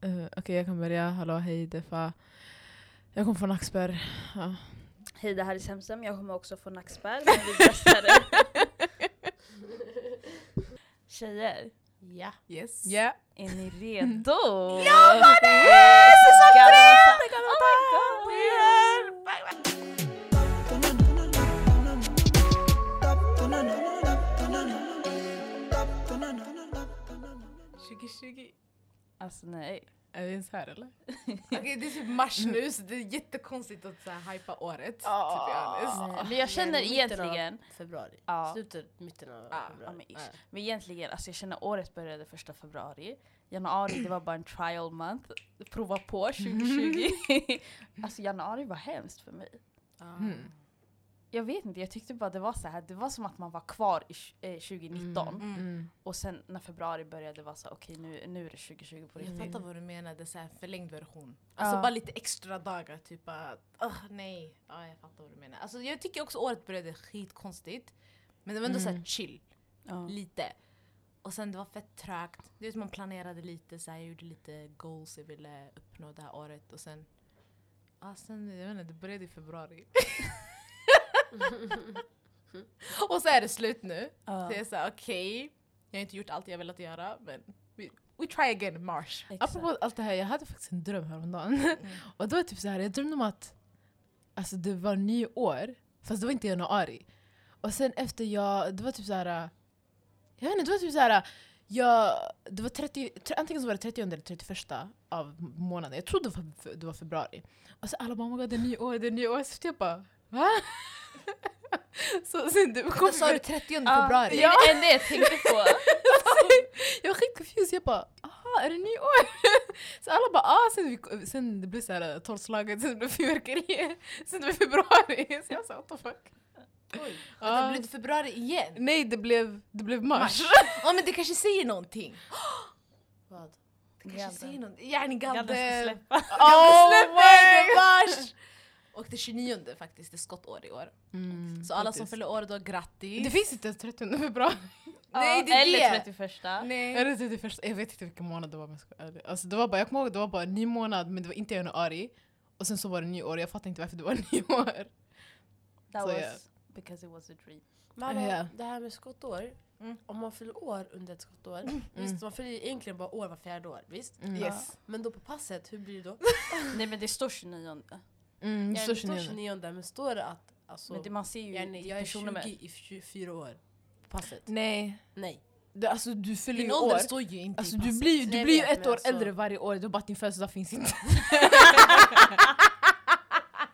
Eh, Okej, jag kan börja. Hallå, hej, Defa. Jag kommer från Axberg. Ja. Hej det här är Semsem, jag kommer också testar det. Tjejer, Ja. Yes. Yeah. är ni redo? Ja, mannen! Säsong tre! Oh my god! 2020. Alltså nej. Är vi ens här eller? Okej det är typ mars nu så det är jättekonstigt att så här, hypa året. Ah. honest. Nej, Men jag känner Men egentligen, Februari. Ja. Slutet, mitten av februari. men ish. men egentligen, alltså jag känner året började första februari. Januari det var bara en trial month. Prova på 2020. alltså januari var hemskt för mig. Mm. Jag vet inte, jag tyckte bara det var så här, det var som att man var kvar i eh, 2019. Mm. Mm. Och sen när februari började det var så här, okej nu, nu är det 2020 på Jag riktigt. fattar vad du menade, så här förlängd version. Alltså Ja. bara lite extra dagar, typ att uh, nej. Ja, jag fattar vad du menar. Alltså, jag tycker också året började skitkonstigt. Men det var ändå så här Mm. chill, Ja. lite. Och sen det var fett trögt. Det är som man planerade lite, så här, jag gjorde lite goals jag ville uppnå det här året. Och sen, ja, sen jag vet inte, det började i februari. och så är det slut nu. Ja. Så jag såhär okej, jag har inte gjort allt jag velat göra men we, we try again in Mars. Exakt. Apropå allt det här, jag hade faktiskt en dröm häromdagen. Mm. Och då var det typ så här, jag drömde om att alltså, det var nyår, fast det var inte januari. Och sen efter jag, det var typ så här. Jag vet inte, det var typ så här. Jag, det var 30, tre- antingen så var det 30 eller 31 av månaden. Jag trodde det var, det var februari. Och så alla bara oh my god det är nyår, det är nyår. Så jag bara va? så sen det kom Vad sa du, 30 Ja, februari? Det är det enda jag tänkte på. jag var skitconfused, jag bara aha är det nyår? så alla bara ah, sen, vi, sen det blev såhär tolvslaget, sen det blev fyrverkerier, sen det blev februari. Så jag sa what the fuck. Oj, Ja. att det blev februari igen? Nej det blev, det blev mars. Ja men det kanske säger någonting. Vad? Det kanske säger någonting. Yani Gadden ska Gadde. släppa. Oh Släpper mars! Och det 29 faktiskt, det är skottår i år. Mm, Så alla som fyller år då, grattis! Det finns inte ens 30 februari. Nej det är Eller det! 31. Nej. Eller 31, jag vet inte vilken månad det var. Alltså, det var bara, jag kommer ihåg det var bara en ny månad men det var inte januari. Och sen så var det nyår, jag fattar inte varför det var nyår. That Så was ja. because it was a dream. Mamma, Ja. det här med skottår. Mm. Om man fyller år under ett skottår. Visst, man fyller egentligen bara år var fjärde år. Visst? Mm. Yes. Men då på passet, hur blir det då? Nej men det står 29. Mm, Ja, så det står 29. 29 men står det att alltså, Men det, man ser ju yani, ditt jag är 20 personnummer. i 24 år på passet? Nej. Nej. Du, alltså, du fyller ju år. står ju inte Alltså, i du passet. blir, du Nej, blir ju jag ett år alltså- äldre varje år, det är bara att din födelsedag finns inte.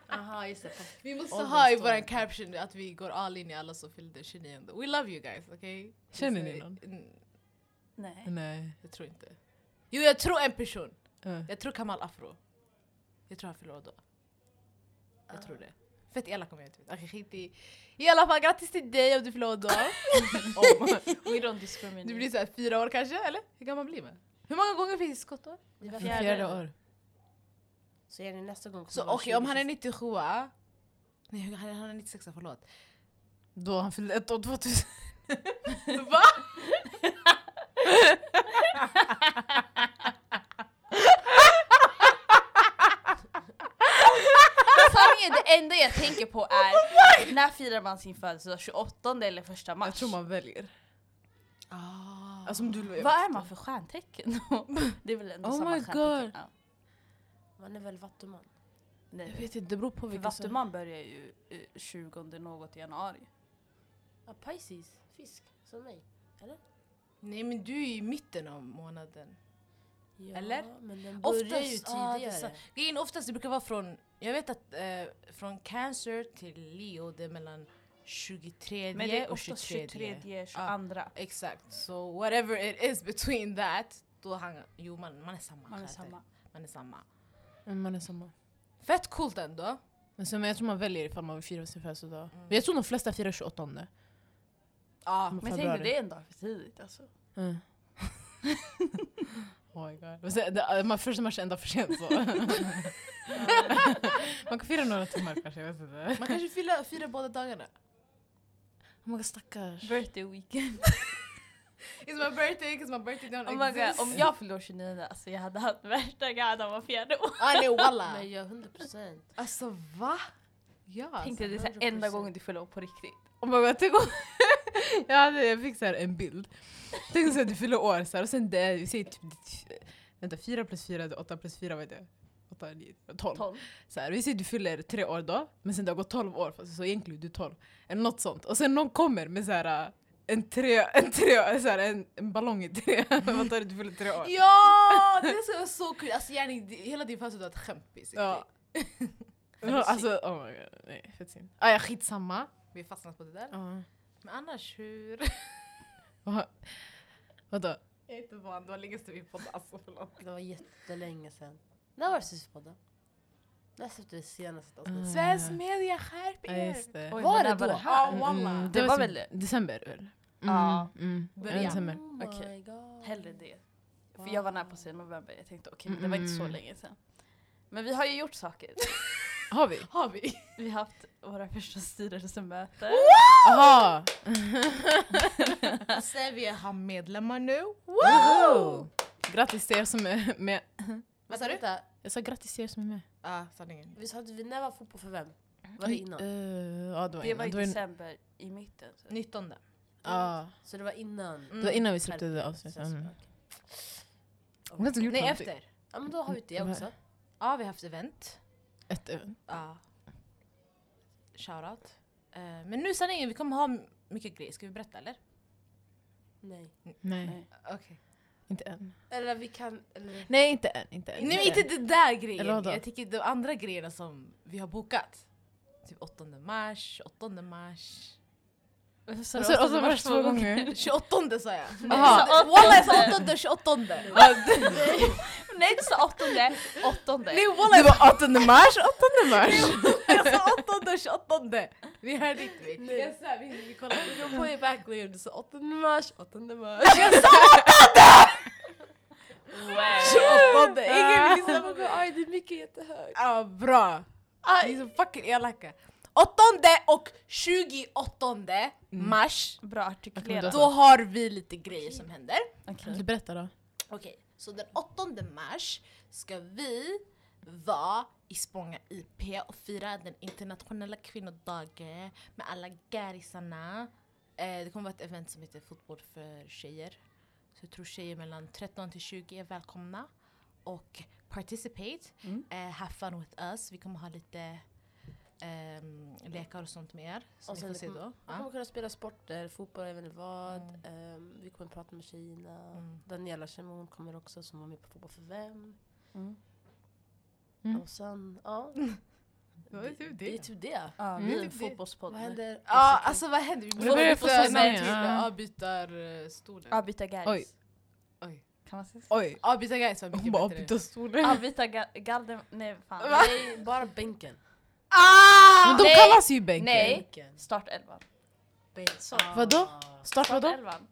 Aha, just det. Vi måste Åldern ha i vår caption att vi går all in i alla som fyllde 29. We love you guys, okej? Känner ni någon? Mm, Nej. Nej. Jag tror inte. Jo jag tror en person. Uh. Jag tror Kamal Afro. Jag tror han fyller år då. Jag tror det. Fett elak om jag inte vet. Okej skit i. I alla fall grattis till dig om du fyller år då. Om- We don't discriminate. du blir såhär fyra år kanske eller? Hur gammal blir man? Hur många gånger finns skottår? Det var Fjärde. Fjärde år. Så är det nästa gång Så okej vara om han är 20. 97 Nej han är, han är 96 förlåt. Då han fyllde ett år 2000. Va? Sanningen, det enda jag tänker på är när firar man sin födelsedag? 28 eller 1 mars? Jag tror man väljer. Ah. Alltså, du, jag Vad är man för stjärntecken? det är väl ändå Oh samma my? God. Ja. Man är väl vattuman? Jag Nej. vet inte, det beror på vilka. Vattuman börjar ju eh, 20 något i januari. Ja, Pisces. Fisk. Som mig. Eller? Nej men du är i mitten av månaden. Ja, Eller? men den börjar ju Oftast, ah, det är tidigare. så- Grejen är oftast det brukar vara från, jag vet att eh, från Cancer till Leo det är mellan 23 Men det är och oftast 23. 23, 22. Exakt, so whatever it is between that, då han, jo man, man är samma. Man är samma. Man är samma. Men man är samma. Fett coolt ändå. Men sen, men jag tror man väljer ifall man vill fira sin födelsedag. Mm. Men jag tror de flesta firar 28. Ja. Men Men tänk dig, det är en dag för tidigt alltså. Mm. oh my god. Man, första matchen är ända för sent så. man kan fira några timmar kanske, jag vet inte. Man kanske firar, firar båda dagarna. Oh my god stackars. Birthday weekend. It's my birthday, it's my birthday don't Oh my God, exist. om jag fyllde år 29, alltså jag hade haft värsta gaddan var fjärde år. Ah, nej walla. Men jag 100 procent. Alltså va? Ja. Tänk dig det är så här 100%. enda gången du fyller år på riktigt. Oh my god, jag, hade, jag fick så här en bild. Tänk så att du fyller år så här, och sen det är, vi säger typ... Vänta, 4 plus 4, 8 plus 4, vad är det? 8, 9, 12. 12. Så här, vi säger att du fyller tre år då, men sen det har gått 12 år, fast så egentligen är du 12. Eller något sånt. Och sen någon kommer med så här, en, tre, en, tre, så här, en, en ballong i tre. Vad tar det, du fyller tre år? Ja! Det ska vara så kul. Alltså gärna, hela din födelsedag är ett skämt basically. Ja. Alltså, oh my god, nej, fett synd. Ah, ja, skitsamma. Vi har fastnat på det där. Ja. Men annars hur? Vad- Vadå? Jag är inte van, det var länge sedan vi poddade. Alltså förlåt. Det var jättelänge sedan. När var det sist vi poddade? När släppte vi senaste avsnittet? Mm. Svensk media, skärp Ja, er! just det. Oj, Var det då? var det här? Ja, walla. Mm, Det det var väl- december? väl? Mm, Ja. Mm. Början. December. Oh god. Hellre det. För jag var nära på att säga november, jag tänkte okej, det var inte så länge sedan. Men vi har ju gjort saker. Har vi? Har vi? Vi har haft våra första styrelsemöten. Jaha! Sevia har medlemmar nu. Wow! Grattis till er som är med. Vad sa du? Jag sa grattis till er som är med. Ja, sanningen. visst hade vi när var fotboll för vem? Var det innan? Uh, ja, det var Det var i december, i mitten. Så. 19. ja, Så det var innan? det var innan vi släppte det avsnittet. Mm. Vi inte gjort Nej, efter. Ja men då har vi det också. Ja, vi har haft event. Ett event. Ja. Shoutout. Eh, men nu sanningen, vi kommer ha mycket grejer. Ska vi berätta eller? Nej. Nej, Nej. Okej. inte än. Eller vi kan... Eller, Nej, inte än. Inte än. Nej, inte det där grejen. Eller vadå? Jag tänker de andra grejerna som vi har bokat. Typ 8 mars, 8 mars. Så Och så, och så det två gånger. 28 sa jag! Walla jag sa 8, 28! Nej du sa åttonde, åttonde. Nej walla Det var 8 mars, 8 mars! jag sa 8, 28! Vi hörde inte vi. Nej. Jag sa, vi, vi går på i backlane, du sa 8 mars, 8 mars. Jag sa Wow. 28! Ingen my god, aj, det är mycket jättehögt. Ja, bra! Ni är så fucking elaka. 8 och 28 mars, Bra artikulerat. då har vi lite grejer som händer. Okej. Berätta då? Okej, så den 8 mars ska vi vara i Spånga IP och fira den internationella kvinnodagen med alla garisarna. Eh, det kommer vara ett event som heter Fotboll för tjejer. Så jag tror tjejer mellan 13 till 20 är välkomna. Och participate, Mm. eh, have fun with us. Vi kommer ha lite ehm, lekar och sånt med er. Som Och ni sen får det se kommer- då. Vi kommer kunna spela sporter, fotboll, jag vet inte vad. Mm. Ehm, vi kommer prata med tjejerna. Mm. Daniela Shimon kommer också som var med på Fotboll för vem. Mm. Mm. Och sen, ja. Det var typ det. Det är typ det. Ja, Mm. vi är en Typ det. fotbollspodd. Vad händer? Ja, alltså vad händer? Vi Det börjar få ja. avbytarstolen. Avbyta guys. Oj. Oj. Kan man säga så? Oj! Avbyta guys var Hon mycket bara bättre. byta stolen. Avbyta ga- galden... Nej fan. Va? Nej, bara bänken. Ah! Men de Nej. kallas ju bänken. Nej. Bänken. Start elvan. Bänk. Så. Vadå? Start vadå? elvan.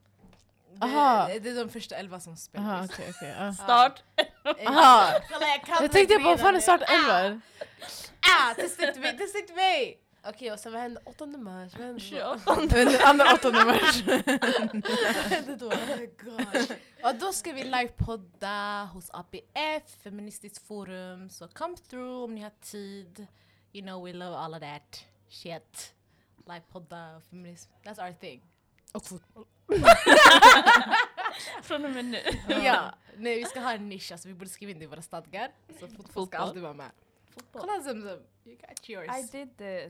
Aha. Det, det är de första elva som spelar. Aha, okej okej. ja. Start. Aha. Jag Jag tänkte på, vad fan är start 11? nu. Ah, testa inte mig, testa inte mig! Okej, och sen vad hände 8 mars? Vad hände då? 28. Den andra 8 mars. Vad hände då? Oh my god. Och då ska vi livepodda hos APF, Feministiskt forum. Så come through om ni har tid. You know we love all of that shit. Livepodda, feminism, that's our thing. Och fotboll. Från och med nu. Ja, nej vi ska ha en nisch, alltså vi borde skriva in det i våra stadgar. Så fotboll ska alltid vara med. Fotboll. Kolla Zemzem, you got yours. I did this.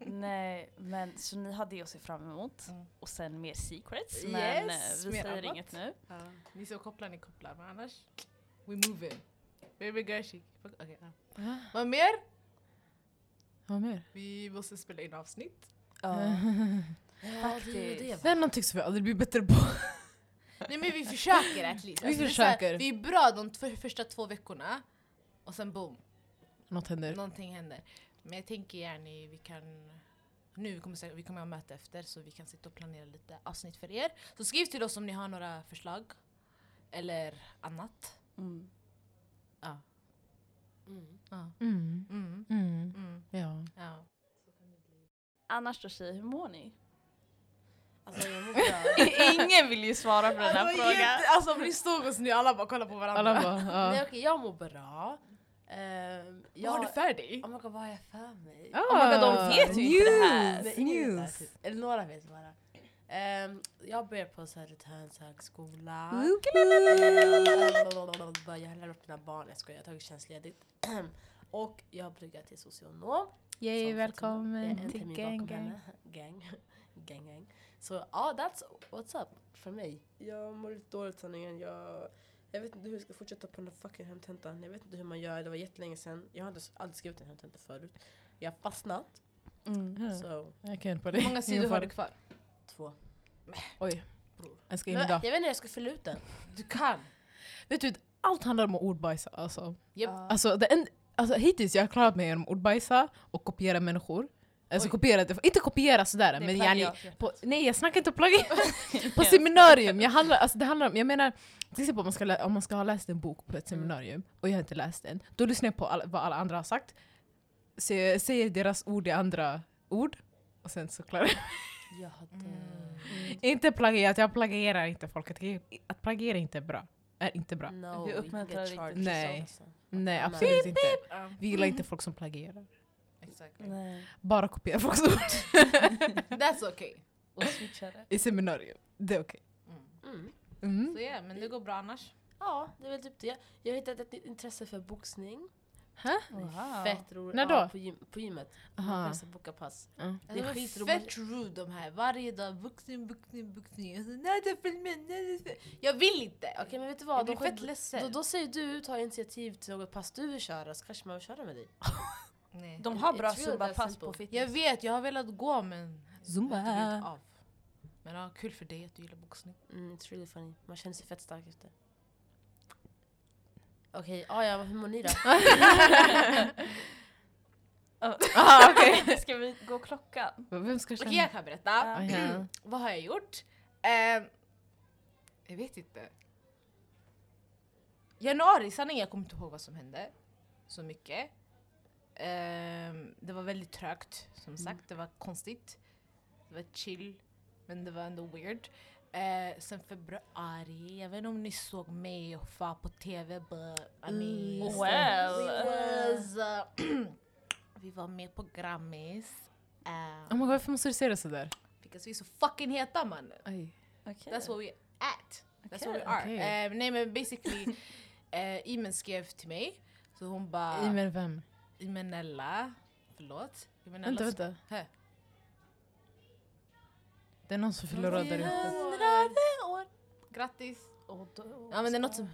Nej, men så ni har det att se fram emot. Mm. Och sen mer secrets. Yes, Men eh, vi mer säger annat. inget nu. Ja, ni som kopplar, ni kopplar. Men annars, we move in. Baby girl chic. Okej, ja. Vad mer? Vad mer? Vi måste spela in avsnitt. Ja, Faktiskt. det är någonting som vi aldrig blir bättre på. Nej men vi försöker at least. Vi det är så här, försöker. vi är bra de två, första två veckorna. Och sen boom, Något händer. någonting händer. Men jag tänker gärna vi kan... Nu vi kommer säkert- vi kommer ha möte efter så vi kan sitta och planera lite avsnitt för er. Så skriv till oss om ni har några förslag. Eller annat. Mm. Ja. Mm. ja. Mm. Mm. Ja. Ja. Annars då tjejer, hur mår ni? Alltså jag. Ingen vill ju svara på den här Alltså, frågan. jätte- Alltså om ni stod oss nu, alla bara kollar på varandra. Alla bara, Nej ja. okej, jag mår bra. Um, Vad har du för dig? Oh my god, vad har jag för mig? Oh my god, de vet ju inte det här. Nej, News. det här, typ. Eller några vet bara. Ehm, jag börjar på Södertörns högskola. Jag har lärt mina barn, jag skojar, jag har tagit tjänstledigt. Och jag pluggar till socionom. Yay, välkommen till gang gang. Gang. gang gang. Så ja, that's what's up för mig. Jag mår lite dåligt sanningen. Jag, jag vet inte hur jag ska fortsätta på den här fucking hemtentan. Jag vet inte hur man gör, det var jättelänge sedan. Jag har inte aldrig skrivit en hemtenta förut. Jag har fastnat. Mm. Så Jag kan på Hur det. många sidor har du kvar? Två. Oj, jag ska in idag. jag vet inte hur jag ska fylla ut den. Du kan. Vet du, allt handlar om att ordbajsa alltså. Japp. Alltså, det en, alltså hittills jag har klarat mig genom ordbajsa och kopiera människor. Alltså Oj. kopiera, inte kopiera sådär men yani, på, nej jag snackar inte plagiat. på seminarium, jag, handlar, alltså, det handlar om, jag menar till exempel om man, ska, lä- om man ska ha läst en bok på ett seminarium och jag har inte läst den, då lyssnar jag på alla, vad alla andra har sagt, säger, deras ord i andra ord och sen så klarar jag Jag hade... Mm. Inte plagiat, jag plagierar inte folk. Att, plagiera inte är bra. Är inte bra. No, Vi uppmuntrar inte till Nej. alltså. Nej absolut inte. Vi gillar inte folk som plagierar. exactly. Nej. Bara kopiera folks ord That's okay. Och i seminarium. Det är okej. Mm. Mm. Så ja, men det går bra annars. Ja, det är väl typ det. Jag har hittat ett nytt intresse för boxning. Wow. Fett roligt. När då? Ja, på, gym, på gymmet. Aha. Jag ska boka pass. Ja. Det är skitroligt. fett rude de här. Varje dag. Alltså, nej, det är nej, det är för... Jag vill inte! Okej men vet du Jag vad? Då, fett då, ledsen. då säger du, ta initiativ till något pass du vill köra så kanske man vill köra med dig. Nej. De har bra zumba-pass på fitness. Jag vet, jag har velat gå men... Zumba. Jag har inte blivit av. Men ja, kul för dig att du gillar boxning. Mm, it's really funny. Man känner sig fett stark efter. Okej, ah, ja, hur mår ni då? Ah, okej. Ska vi gå klockan? Vem ska Okej, känna? jag kan berätta. Ah, ja. Vad har jag gjort? Ehm, jag vet inte. Januari, sanningen jag kommer inte ihåg vad som hände. Så mycket. Ehm, det var väldigt trögt, som sagt. Det var konstigt. Det var chill, men det var ändå weird. Eh, sen februari, jag vet inte om ni såg mig och far på TV but I mean... Mm, well. We was, uh, vi var med på Grammis. Uh, Oh my god, varför måste du säga det sådär? Because vi är så fucking heta mannen. Okej. That's what we at. That's what we are. Okej. Eh, nej men basically, uh, Imen skrev till mig. Så hon bara... Men vem? Imenella. Förlåt? Imenella Vänta, vänta. Här. Det är någon som fyller år där ute. Grattis. Och då- Ja men det är något som...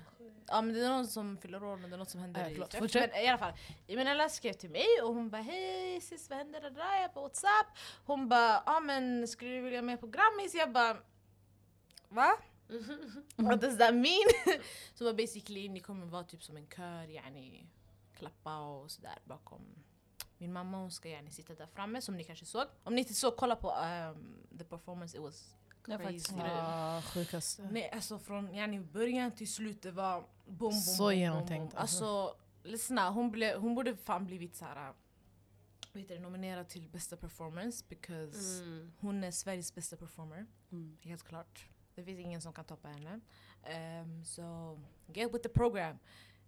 Ja men det är någon som fyller år men det är något som händer Äh, i förlåt, fortsätt. Men i alla fall, Imenella skrev till mig och hon bara hej sis vad händer där? Jag på Whatsapp. Hon bara ja men skulle du vilja med på Grammis? Jag bara va? What does that mean? så var basically ni kommer vara typ som en kör, yani klappa och sådär bakom min mamma hon ska gärna sitta där framme som ni kanske såg. Om ni inte såg, kolla på um, the performance, it was Jag har faktiskt crazy. Ah, sjukast. Nej alltså från yani, början till slut det var bom bom Så bom, genomtänkt, bom. Alltså lyssna, hon, ble, hon borde fan blivit såhär det, nominerad till bästa performance because Mm. hon är Sveriges bästa performer. Mm. Helt klart. Det finns ingen som kan toppa henne. Um, så get with the program.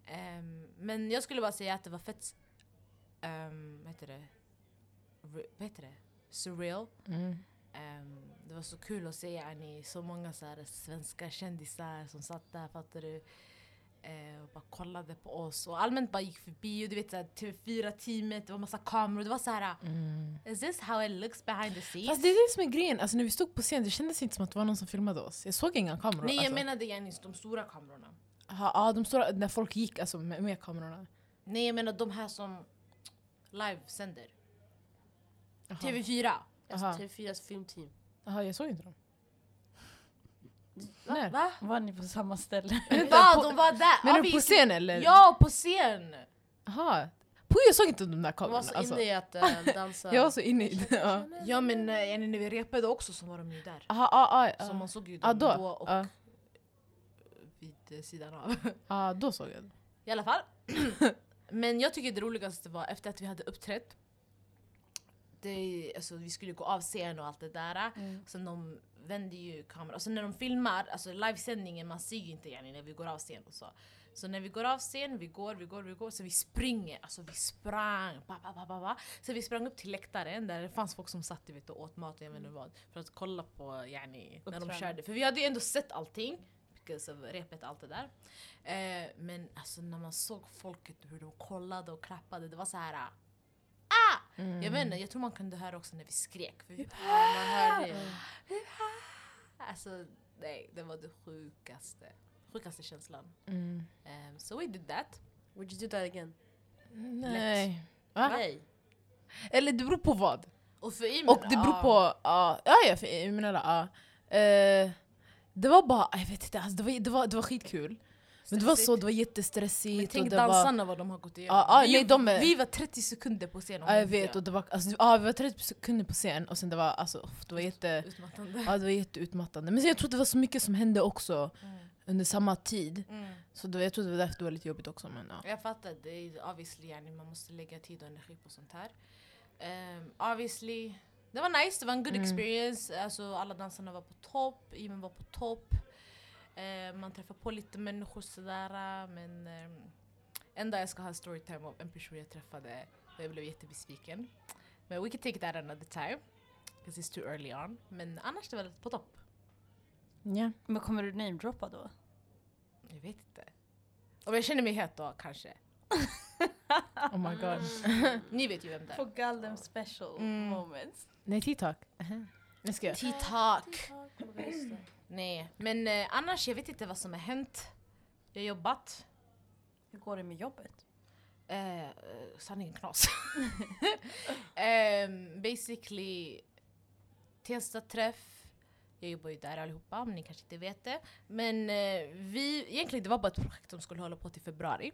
Ehm, men jag skulle bara säga att det var fett, um, vad heter det? Re, vad heter det? Surreal. Mm. Ehm, det var så kul att se yani, så många så här, svenska kändisar som satt där, fattar du? Eh, och bara kollade på oss och allmänt bara gick förbi och du vet så här, TV4-teamet, det var massa kameror. Det var så här, Mm. is this how it looks behind the scenes? Fast det är det som är grejen, alltså när vi stod på scen det kändes inte som att det var någon som filmade oss. Jag såg inga kameror. Nej jag alltså. menade yani, de stora kamerorna. Ja, ja, de stora, när folk gick alltså, med, med kamerorna. Nej jag menar de här som livesänder. Jaha. TV4. Alltså Aha. TV4s filmteam. Jaha, jag såg inte dem. Va? När? Va? Var ni på samma ställe? Va? De var där! Men Ja, du vi- på scen eller? Ja, på scen! Jaha. Puh, jag såg inte de där De var kamerorna. så Alltså. inne i att äh, dansa. Jag var så inne i det. Ja. Ja men eh, yani, när vi repade också så var de ju där. Aha, ah, ah, Så ah. man såg ju Ah, dem då? då, och Ah. vid eh, sidan av. ah, då såg jag det. I alla fall. Men jag tycker det roligaste var efter att vi hade uppträtt. Det, alltså, vi skulle gå av scen och allt det där. Mm. Sen de vänder ju kameran. Alltså när de filmar, alltså livesändningen, man ser ju inte yani, när vi går av scen och så. Så när vi går av scen, vi går, vi går, vi går, så vi springer. Alltså vi sprang, ba, ba, ba, ba, ba. Så vi sprang upp till läktaren där det fanns folk som satt vet, och åt mat och jag vet inte vad. För att kolla på yani, när de körde. För vi hade ju ändå sett allting. Because of repet och allt det där. Eh, men alltså när man såg folket hur de kollade och klappade, det var så här. Ah! Jag vet inte, jag tror man kunde höra också när vi skrek. För vi, man hörde alltså nej, det var det sjukaste. Sjukaste känslan. Mm. Um, so we did that. Would you do that again? Nej. Va? Nej. Eller det beror på vad. Och för Imen, Och det beror ja. på, ja, ja, ja för jag menar, ja. Det var bara, jag vet inte, alltså, det, var, det, var, det var skitkul. Men det var så, det var jättestressigt. Men och tänk det var, dansarna vad de har gått igenom. Ja, ja, vi, nej, de är- vi var 30 sekunder på scen. ja, jag vet, och det var, alltså, ja, vi var 30 sekunder på scen och sen det var, alltså, det var jätte, Utmattande. ja, det var jätteutmattande. Men sen, jag tror det var så mycket som hände också Mm. under samma tid. Mm. Så det, jag tror det var därför det var lite jobbigt också. Men, ja. Jag fattar, det är obviously yani, man måste lägga tid och energi på sånt här. Um, obviously, det var nice, det var en good Mm. experience. Alltså, alla dansarna var på topp, Imen var på topp. Eh, man träffar på lite människor sådär men um, enda jag ska ha en storytime av en person jag träffade och jag blev jättebesviken. Men we can take that another time. Because it's too early on. Men annars det var det på topp. Ja. Men kommer du namedroppa då? Jag vet inte. Om jag känner mig het då kanske. Oh my god. Ni vet ju vem det är. På Galdem special Mm. moments. Nej, TikTok. Nu ska jag. TikTok. Nej, men eh, annars jag vet inte vad som har hänt. Jag har jobbat. Hur går det med jobbet? Eh, eh, sanningen knas. um, basically, Tensta-träff. Jag jobbar ju där allihopa, om ni kanske inte vet det. Men eh, vi, egentligen det var bara ett projekt som skulle hålla på till februari.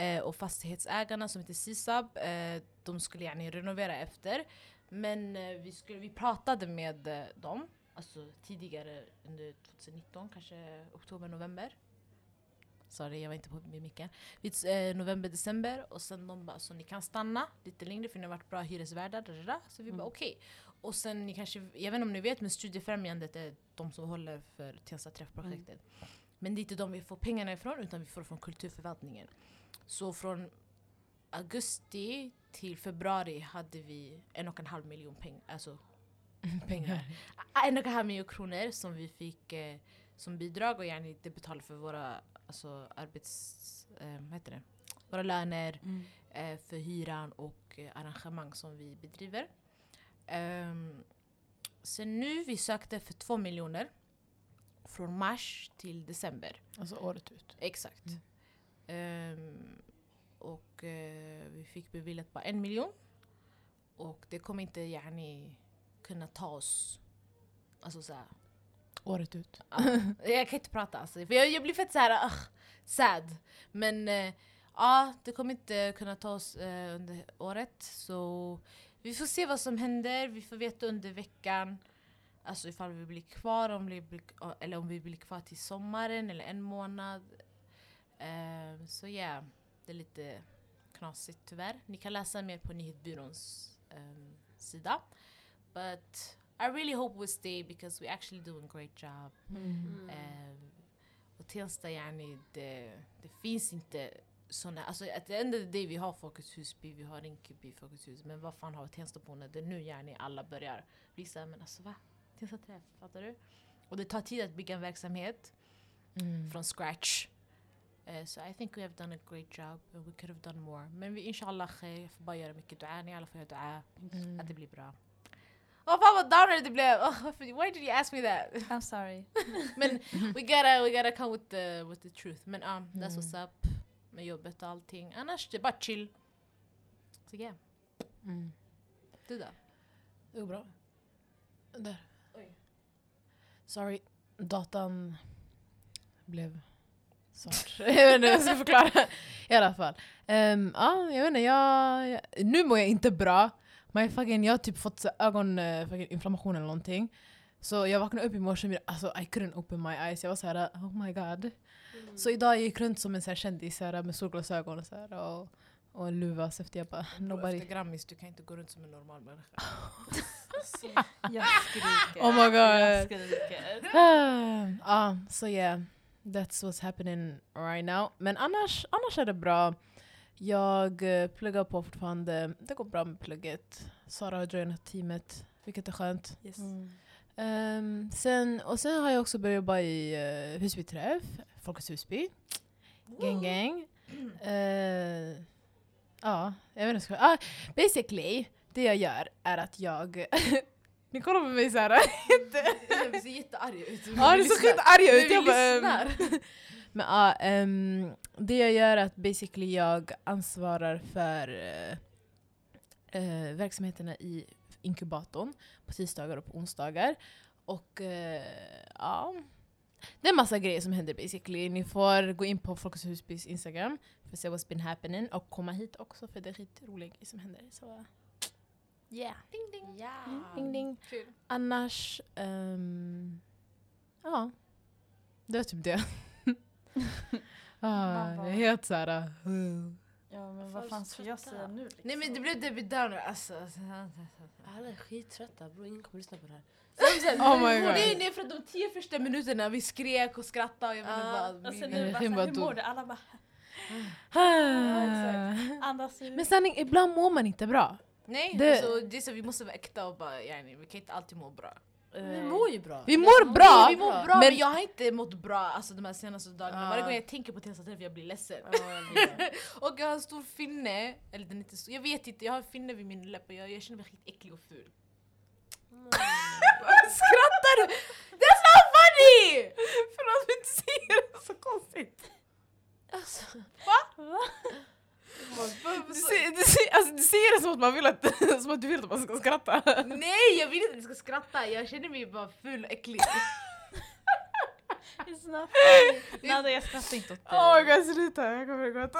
Eh, och fastighetsägarna som heter Sisab, eh, de skulle gärna renovera efter. Men eh, vi, skulle, vi pratade med eh, dem, alltså tidigare under 2019, kanske oktober, november. Sorry, jag var inte på med micken. Eh, november, december och sen de bara så ni kan stanna lite längre för ni har varit bra hyresvärdar. da, da, da. Så vi bara okej. Och sen ni kanske, jag vet inte om ni vet men Studiefrämjandet är de som håller för Tensta träffprojektet. Men det är inte de vi får pengarna ifrån utan vi får från kulturförvaltningen. Så från augusti till februari hade vi en och en halv miljon peng, alltså pengar. en och en halv miljon kronor som vi fick eh, som bidrag och gärna det betalade för våra alltså, arbets... Eh, vad heter det? Våra löner, eh, för hyran och eh, arrangemang som vi bedriver. Um, sen nu, vi sökte för två miljoner. Från mars till december. Alltså året ut. Exakt. Ehm, och eh, vi fick beviljat bara en miljon. Och det kommer inte yani, kunna ta oss... Alltså såhär, Året ut. Ja, jag kan inte prata alltså. För jag, jag blir fett såhär, uh, sad. Men eh, ja, det kommer inte kunna ta oss eh, under året. Så vi får se vad som händer. Vi får veta under veckan. Alltså ifall vi blir kvar, om vi blir, eller om vi blir kvar till sommaren eller en månad. Eh, så ja, yeah, det är lite knasigt tyvärr. Ni kan läsa mer på nyhetsbyråns ehm, sida. But I really hope we stay because we actually do a great job. Mm. Ehm, och Tensta yani, det, det finns inte såna, alltså at the end of the day vi har Folkets Husby, vi har Rinkeby Folkets hus, men vad fan har Tenstaborna? Det är nu yani alla börjar bli såhär, men alltså va? Tensta träff, fattar du? Och det tar tid att bygga en verksamhet Mm. från scratch. Eh, so I think we have done a great job we could have done more. Men vi, inshallah, khair, får bara göra mycket dua, ni alla får göra dua, Mm. att det blir bra. Åh fan vad downer det blev! Oh, why did you ask me that? I'm sorry. Men we gotta, we gotta come with the, with the truth. Men um, that's Mm. what's up med jobbet och allting. Annars det är bara chill. Så yeah, Mm. du då? Det går bra. Där. Oj. Sorry, datan blev svart. jag vet inte hur jag ska förklara. I alla fall. Um, ja, jag vet inte, jag, jag, nu mår jag inte bra. My fucking, jag har typ fått ögoninflammation eller någonting. Så jag vaknade upp i morse och alltså, I couldn't open my eyes. Jag var såhär, oh my god. Så idag jag gick runt som en så här kändis så här, med solglasögon och, så här, och och en luva. Så efter jag bara, nobody. Efter Grammis, du kan inte gå runt som en normal människa. Jag skriker. Oh my God. Jag skriker. Ja, så yeah. That's what's happening right now. Men annars, annars är det bra. Jag eh, pluggar på fortfarande. Det går bra med plugget. Sara har joinat teamet, vilket är skönt. Yes. Mm. Ehm, sen, och sen har jag också börjat jobba i uh, Husby Träff, Folkets Husby. Gang gang. Eh, ja, jag vet inte. Ah, basically, det jag gör är att jag... Ni kollar på mig såhär. Vi ser jättearga ut. Ja, det är så skitarga ut. Jag bara, ehm. Men ja, ehm, det jag gör är att basically jag ansvarar för eh, verksamheterna i inkubatorn på tisdagar och på onsdagar. Och eh, ja, det är massa grejer som händer basically. Ni får gå in på Folkets Husbys Instagram för att se what's been happening och komma hit också för det är skitroliga grejer som händer. Så yeah. Ding ding. Ja. Ding ding. Kul. Annars, ehm, ja. Det var typ det. ah, bara- jag är helt såhär... Ja men vad fan ska jag säga nu liksom? Nej men det blev Debbie Downer alltså. Alla är skittrötta bror, ingen kommer lyssna på det här. Oh my god. Nej nej för de tio första minuterna vi skrek och skrattade och jag Ah, vad. Och sen nu bara, bara hur mår du? Alla bara Ah. andas ut. Men sanning, ibland mår man inte bra. Nej, Det- alltså, det är så vi måste vara äkta och bara yani, vi kan inte alltid må bra. Vi mår ju bra. Vi mår bra! Nej, vi mår bra men, men- jag har inte mått bra alltså, de här senaste dagarna. Ah. Varje gång jag tänker på Tensta träff jag blir ledsen. Vet. och jag har en stor finne, eller den är inte stor, jag vet inte, jag har en finne vid min läpp och jag, jag känner mig skitäcklig och ful. Skrattar du? That's not funny! Förlåt men du säger det så konstigt. Alltså, Du säger, alltså, du säger det som att, man vill att, som att du vill att man ska skratta. Nej jag vill inte att ni ska skratta, jag känner mig bara ful och äcklig. It's not funny. Nada jag skrattar inte åt dig. Åh oh my god sluta, jag kommer att gråta.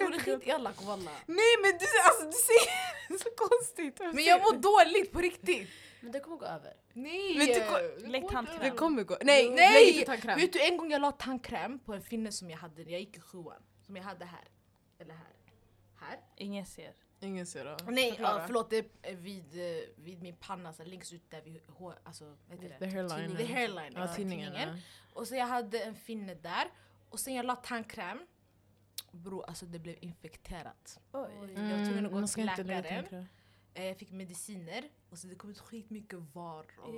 Hon är skitelak walla. Nej men du, alltså, du säger det så konstigt. Men jag mår dåligt på riktigt. men det kommer gå över. Nej! Men du- Lägg tandkräm. Det kommer gå. Nej, Nej! Vet du en gång jag la tandkräm på en finne som jag hade när jag gick i sjuan. Som jag hade här. Eller här. Här. Ingen ser. Ingen ser det. Nej ja, förlåt, det är vid, eh, vid min panna, så längst ut där vid hår, alltså vad heter The det? hairline. The hairline, Ja, ja, tinningen. Och så jag hade en finne där, och sen jag la tandkräm. Bro, alltså det blev infekterat. Oj. Jag var tvungen att gå ska till läkaren. Eh, Jag fick mediciner, och så det kom ut skitmycket var och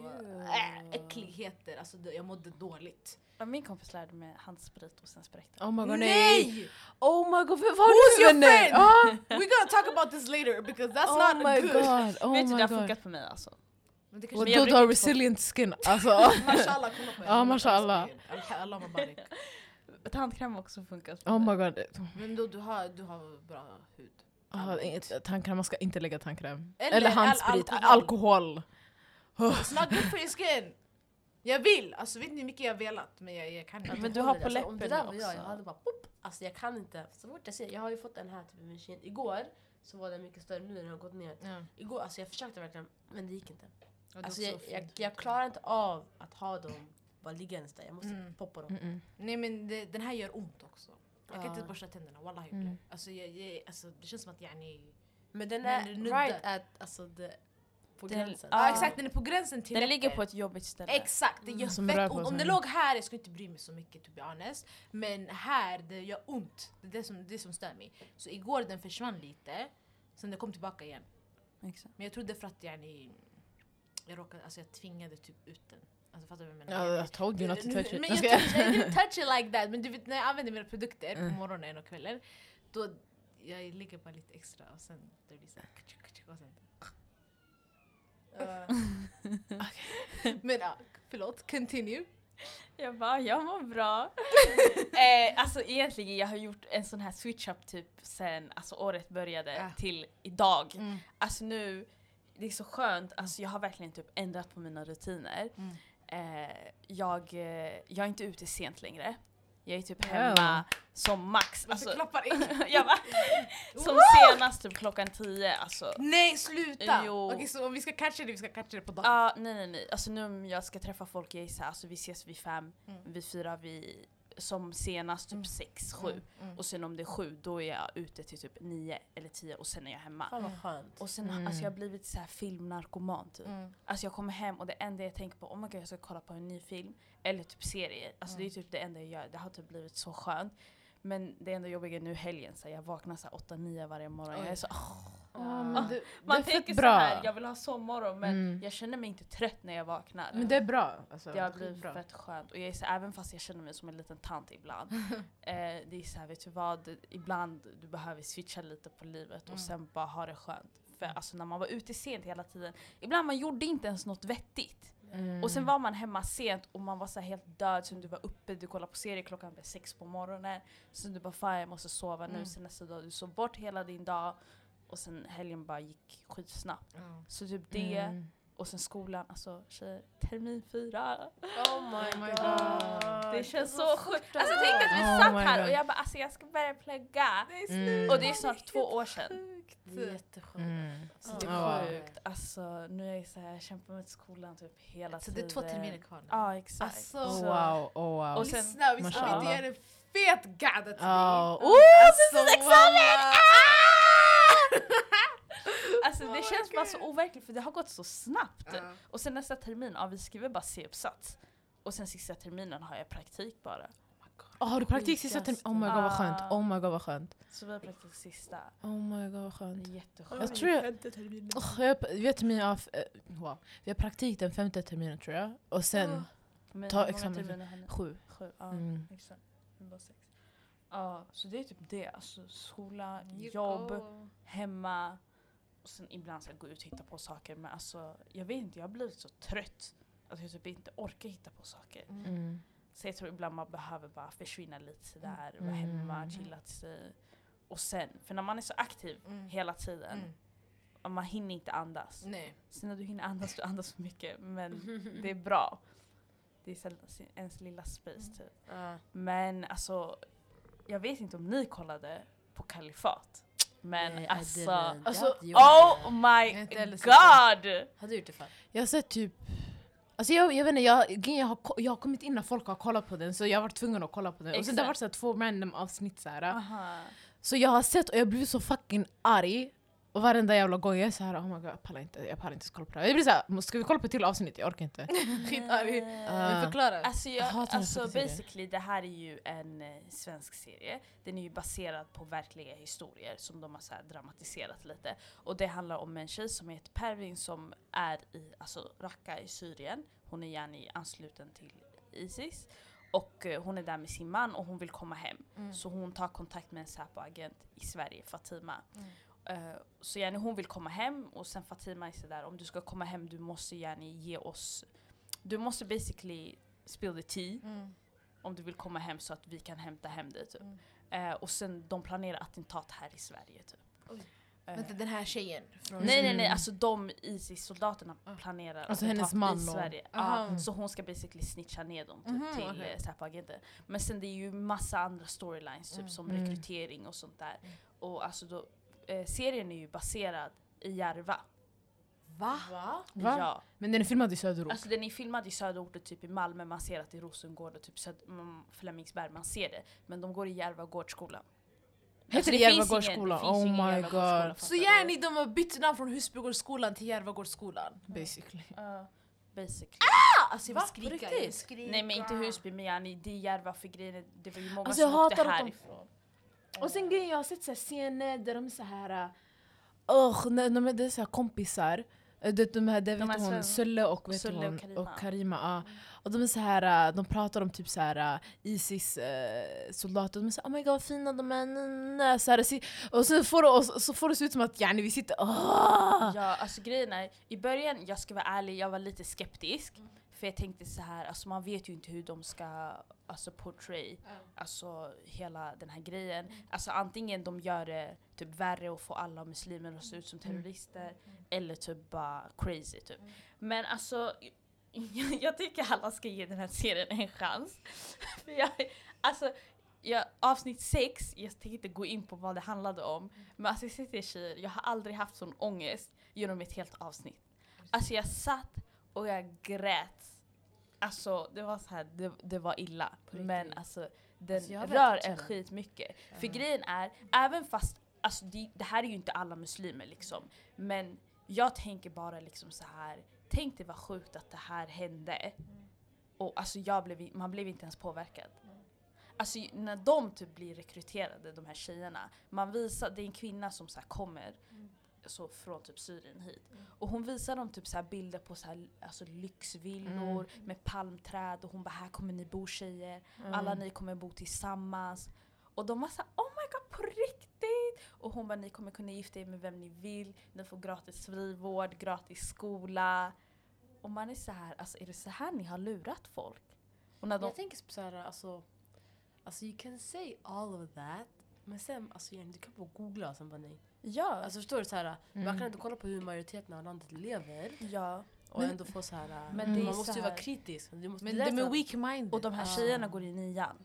äh, äckligheter. Alltså det, jag mådde dåligt. Ja, Min kompis lärde mig handsprit och sen spräckte Oh my god nej! Nej! Oh my god, vad Who's har du your vänner? friend? Ah! We're gonna talk about this later because that's Oh not my good. god, oh Vet du, det har funkat på mig alltså. Men det Och kanske du har resilient skin, alltså. Mashallah, kolla på Ja, mashallah. Allah mabarik. Tandkräm har också funkat på Oh mig. my god. Men då, du, har, du har bra hud. Inget, tandkräm, man ska inte lägga tandkräm. Eller Eller, al- handsprit, alkohol. alkohol. It's not good for your skin. Jag vill, alltså vet ni hur mycket jag har velat men jag, jag kan inte. Men du har på alltså, om det där läppen var jag, jag hade bara pop. Alltså jag kan inte. Så fort jag ser, jag har ju fått en här typ i min kind. Igår så var den mycket större, nu den har gått ner. Ja. Igår, alltså jag försökte verkligen, men det gick inte. Ja, det Alltså så jag, jag, jag klarar inte av att ha dem bara liggandes där. Jag måste Mm. poppa dem. Mm-mm. Nej men det, den här gör ont också. Jag kan inte borsta tänderna, wallah jag Mm. alltså, jag, jag, alltså det känns som att yani... Men den är det right at, alltså det, på Den- gränsen. Ja. Ja exakt, den är på gränsen till Den ligger på ett jobbigt ställe. Exakt, det gör Som fett ont. Om det låg här, jag skulle inte bry mig så mycket to be honest. Men här, det gör ont. Det är det som, det som stör mig. Så igår den försvann lite, sen den kom tillbaka igen. Exakt. Men jag trodde för att yani, jag råkade, alltså jag tvingade typ ut den. Alltså fattar du vad jag menar? Ja, I told you not to touch it. Men Jag touch, I didn't touch it like that. Men du vet när jag använder mina produkter Mm. på morgonen och kvällen, då jag lägger bara lite extra och sen det blir såhär... Och sen, men ja, förlåt, continue. Jag bara, jag mår bra. eh, alltså egentligen, jag har gjort en sån här switch up typ sen alltså, året började Ja. till idag. Mm. Alltså nu, det är så skönt, alltså jag har verkligen typ ändrat på mina rutiner. Mm. Eh, jag, eh, jag är inte ute sent längre. Jag är typ hemma som max. Alltså, klappar in. jag bara, som senast typ klockan tio. Alltså, Nej sluta! Jo. Okej så om vi ska catcha det, vi ska catcha det på dagen. ah, nej nej nej. Alltså nu om jag ska träffa folk, jag är så här, alltså vi ses vid fem, Mm. vid fyra, vid som senast typ Mm. 6-7. Mm, mm. Och sen om det är 7 då är jag ute till typ 9 eller 10 och sen är jag hemma. Fan vad skönt. Och sen Mm. alltså jag har blivit så här filmnarkoman typ. Mm. Alltså jag kommer hem och det enda jag tänker på, oh my God, jag ska kolla på en ny film. Eller typ serie. Alltså det är typ det enda jag gör. Det har typ blivit så skönt. Men det enda jobbiga är nu helgen, så jag vaknar så här 8-9 varje morgon. Jag är så, åh. Men det, Man tänker så här, jag vill ha sovmorgon men Mm. jag känner mig inte trött när jag vaknar. Men det är bra. Alltså, det har blivit bra. fett skönt. Och jag är så, även fast jag känner mig som en liten tant ibland. eh, det är så här, vet du vad? Ibland du behöver switcha lite på livet och Mm. sen bara ha det skönt. För alltså när man var ute sent hela tiden, ibland man gjorde inte ens något vettigt. Mm. Och sen var man hemma sent och man var så helt död, sen du var uppe, du kollade på serie klockan blev sex på morgonen. Sen du bara fan jag måste sova nu, Mm. sen nästa dag du sov bort hela din dag. Och sen helgen bara gick skitsnabbt. Mm. Så typ det, Mm. och sen skolan, alltså tjejer, termin fyra. Oh my my god. God. Det känns så sjukt. Alltså tänk att vi Oh satt här God. och jag bara alltså jag ska börja plugga. Det är Mm. slut. Och det är snart två år sedan. Sjukt. Det är jätteskönt. Mm. Så det är sjukt. Alltså nu är jag så här, jag kämpar med skolan typ hela Så det tiden. är två terminer kvar nu. Ja exakt. Alltså, Oh, Så- wow, oh, wow. Och sen- Lyssna, vi ska inte göra en fet gadda till dig. Oh, Alltså, wallah. Alltså det Oh känns bara så overkligt för det har gått så snabbt. Ja. Och sen nästa termin, ja vi skriver bara C-uppsats. Och sen sista terminen har jag praktik bara. Oh, har du praktik sista terminen? Oh my god vad skönt. Ah. Oh my god vad skönt. Så vi har praktik sista. Oh my god vad Det skönt. är jätteskönt. Jag tror jag-. Oh, jag har- vi har termin av, eh, wow. Vi har praktik den femte terminen tror jag. Och sen Men Ta examen. sju. Sju, ja Mm. exakt. Ja, så det är typ det. Alltså skola, jobb, hemma. Och sen ibland ska jag gå ut och hitta på saker. Men alltså jag vet inte, jag har blivit så trött. Att jag typ inte orkar hitta på saker. Mm. Så jag tror ibland man behöver bara försvinna lite sådär, vara Mm. hemma, chilla till sig. Och sen, för när man är så aktiv Mm. hela tiden, Mm. och man hinner inte andas. Nej. Sen när du hinner andas, du andas för mycket. Men det är bra. Det är så- ens lilla space typ. Ja. Men alltså, jag vet inte om ni kollade på Kalifat. Men Nej, alltså, alltså, oh my god! Har du gjort det för? Jag har sett typ Alltså jag, jag vet inte, jag, jag, har, jag har kommit in när folk har kollat på den så jag har varit tvungen att kolla på den. Och sen det har varit så här, två random avsnitt så. Så jag har sett och jag blir så fucking arg. Och varenda jävla gång jag är så här, oh my god jag pallar inte, jag pallar inte kolla på det här. Jag blir såhär, ska vi kolla på ett till avsnitt? Jag orkar inte. Skitarg. Eh, Men förklara. Alltså, Jag alltså basically det här är ju en eh, svensk serie. Den är ju baserad på verkliga historier som de har så här dramatiserat lite. Och det handlar om en tjej som heter Pervin som är i alltså, Raqqa i Syrien. Hon är gärna i ansluten till Isis. Och eh, hon är där med sin man och hon vill komma hem. Mm. Så hon tar kontakt med en Säpo-agent i Sverige, Fatima. Mm. Eh, så gärna hon vill komma hem och sen Fatima är sådär om du ska komma hem du måste gärna ge oss Du måste basically spill the tea Mm. om du vill komma hem så att vi kan hämta hem dig typ. Mm. Eh, och sen de planerar attentat här i Sverige typ. Oj. Eh, Vänta, den här tjejen? Från Nej nej nej, Mm. alltså de Isis-soldaterna Ah. planerar Alltså attentat hennes man i Sverige. Aha. Ja, så hon ska basically snitcha ner dem typ, Mhm, till okay. Säpo-agenter. Men sen det är ju massa andra storylines typ Mm. som Mm. rekrytering och sånt där. Mm. Och alltså då, eh, serien är ju baserad i Järva. Va? Va? Va? Ja. Men den är filmad i söderort. Alltså den är filmad i söderort och typ i Malmö, man ser att det är Rosengård och typ Söd- mm, Flemingsberg, man ser det. Men de går i Järva gårdsskola. Heter Alltså, det Järvagårdsskolan? Oh ingen my god. Så? Järni de har bytt namn från Husbygårdsskolan till Järvagårdsskolan? Basically. Ja, basically. Alltså jag vill skrika, jag riktigt? vill skrika. Nej men inte Husby, men yani, det är Järva för grejen är- det var ju många Alltså, jag som åkte härifrån. Och sen grejen, jag har sett så här scener där de är så här... Uh, när, när det är så här kompisar. Eh, Det, de här, det De vet hon, Sulle och, vet Sulle och hon, Karima. och Karima. ja. Och de är så här, de pratar om typ så här uh, Isis uh, soldater. De är så här, oh my god vad fina de är. nä", Så här, och så får, och så, får det se ut som att yani, vi sitter... ah. Ja, alltså grejen är, i början, jag ska vara ärlig, jag var lite skeptisk. Mm. För jag tänkte så här, alltså man vet ju inte hur de ska alltså, portray alltså, hela den här grejen. Mm. Alltså antingen de gör det typ värre och får alla muslimer att se ut som Mm. terrorister, eller typ bara crazy typ. Men alltså, jag, jag tycker alla ska ge den här serien en chans. För jag, alltså, jag, avsnitt sex, jag tänker inte gå in på vad det handlade om, men alltså jag säger till er tjejer, jag har aldrig haft sån ångest genom ett helt avsnitt. Alltså jag satt och jag grät. Alltså det var så här, det, det var illa. Men alltså den Alltså, rör en skitmycket. För Ja. grejen är, även fast, alltså det, det här är ju inte alla muslimer liksom, men jag tänker bara liksom så här. tänk det var sjukt att det här hände. Och alltså jag blev, man blev inte ens påverkad. Alltså när de typ blir rekryterade, de här tjejerna, man visar, det är en kvinna som så kommer så från typ Syrien hit. Och hon visar dem typ så här bilder på så här, alltså lyxvillor med palmträd och hon bara här kommer ni bo tjejer, alla ni kommer bo tillsammans. Och de var såhär oh my god på riktigt! Och hon bara ni kommer kunna gifta er med vem ni vill, ni får gratis frivård, gratis skola. Och man är så här, alltså är det så här ni har lurat folk? Och när de, Jag tänker så här, alltså, alltså you can say all of that. Men sen, alltså du kan bara googla och sen bara nej. Ja, Alltså förstår du? Så här, Man Mm. kan inte kolla på hur majoriteten av landet lever ja. och Men- ändå få så här. men mm, det är man så måste ju här- vara kritisk. Du måste, Men det är de är weak-minded. Och de här Ah. tjejerna går i nian.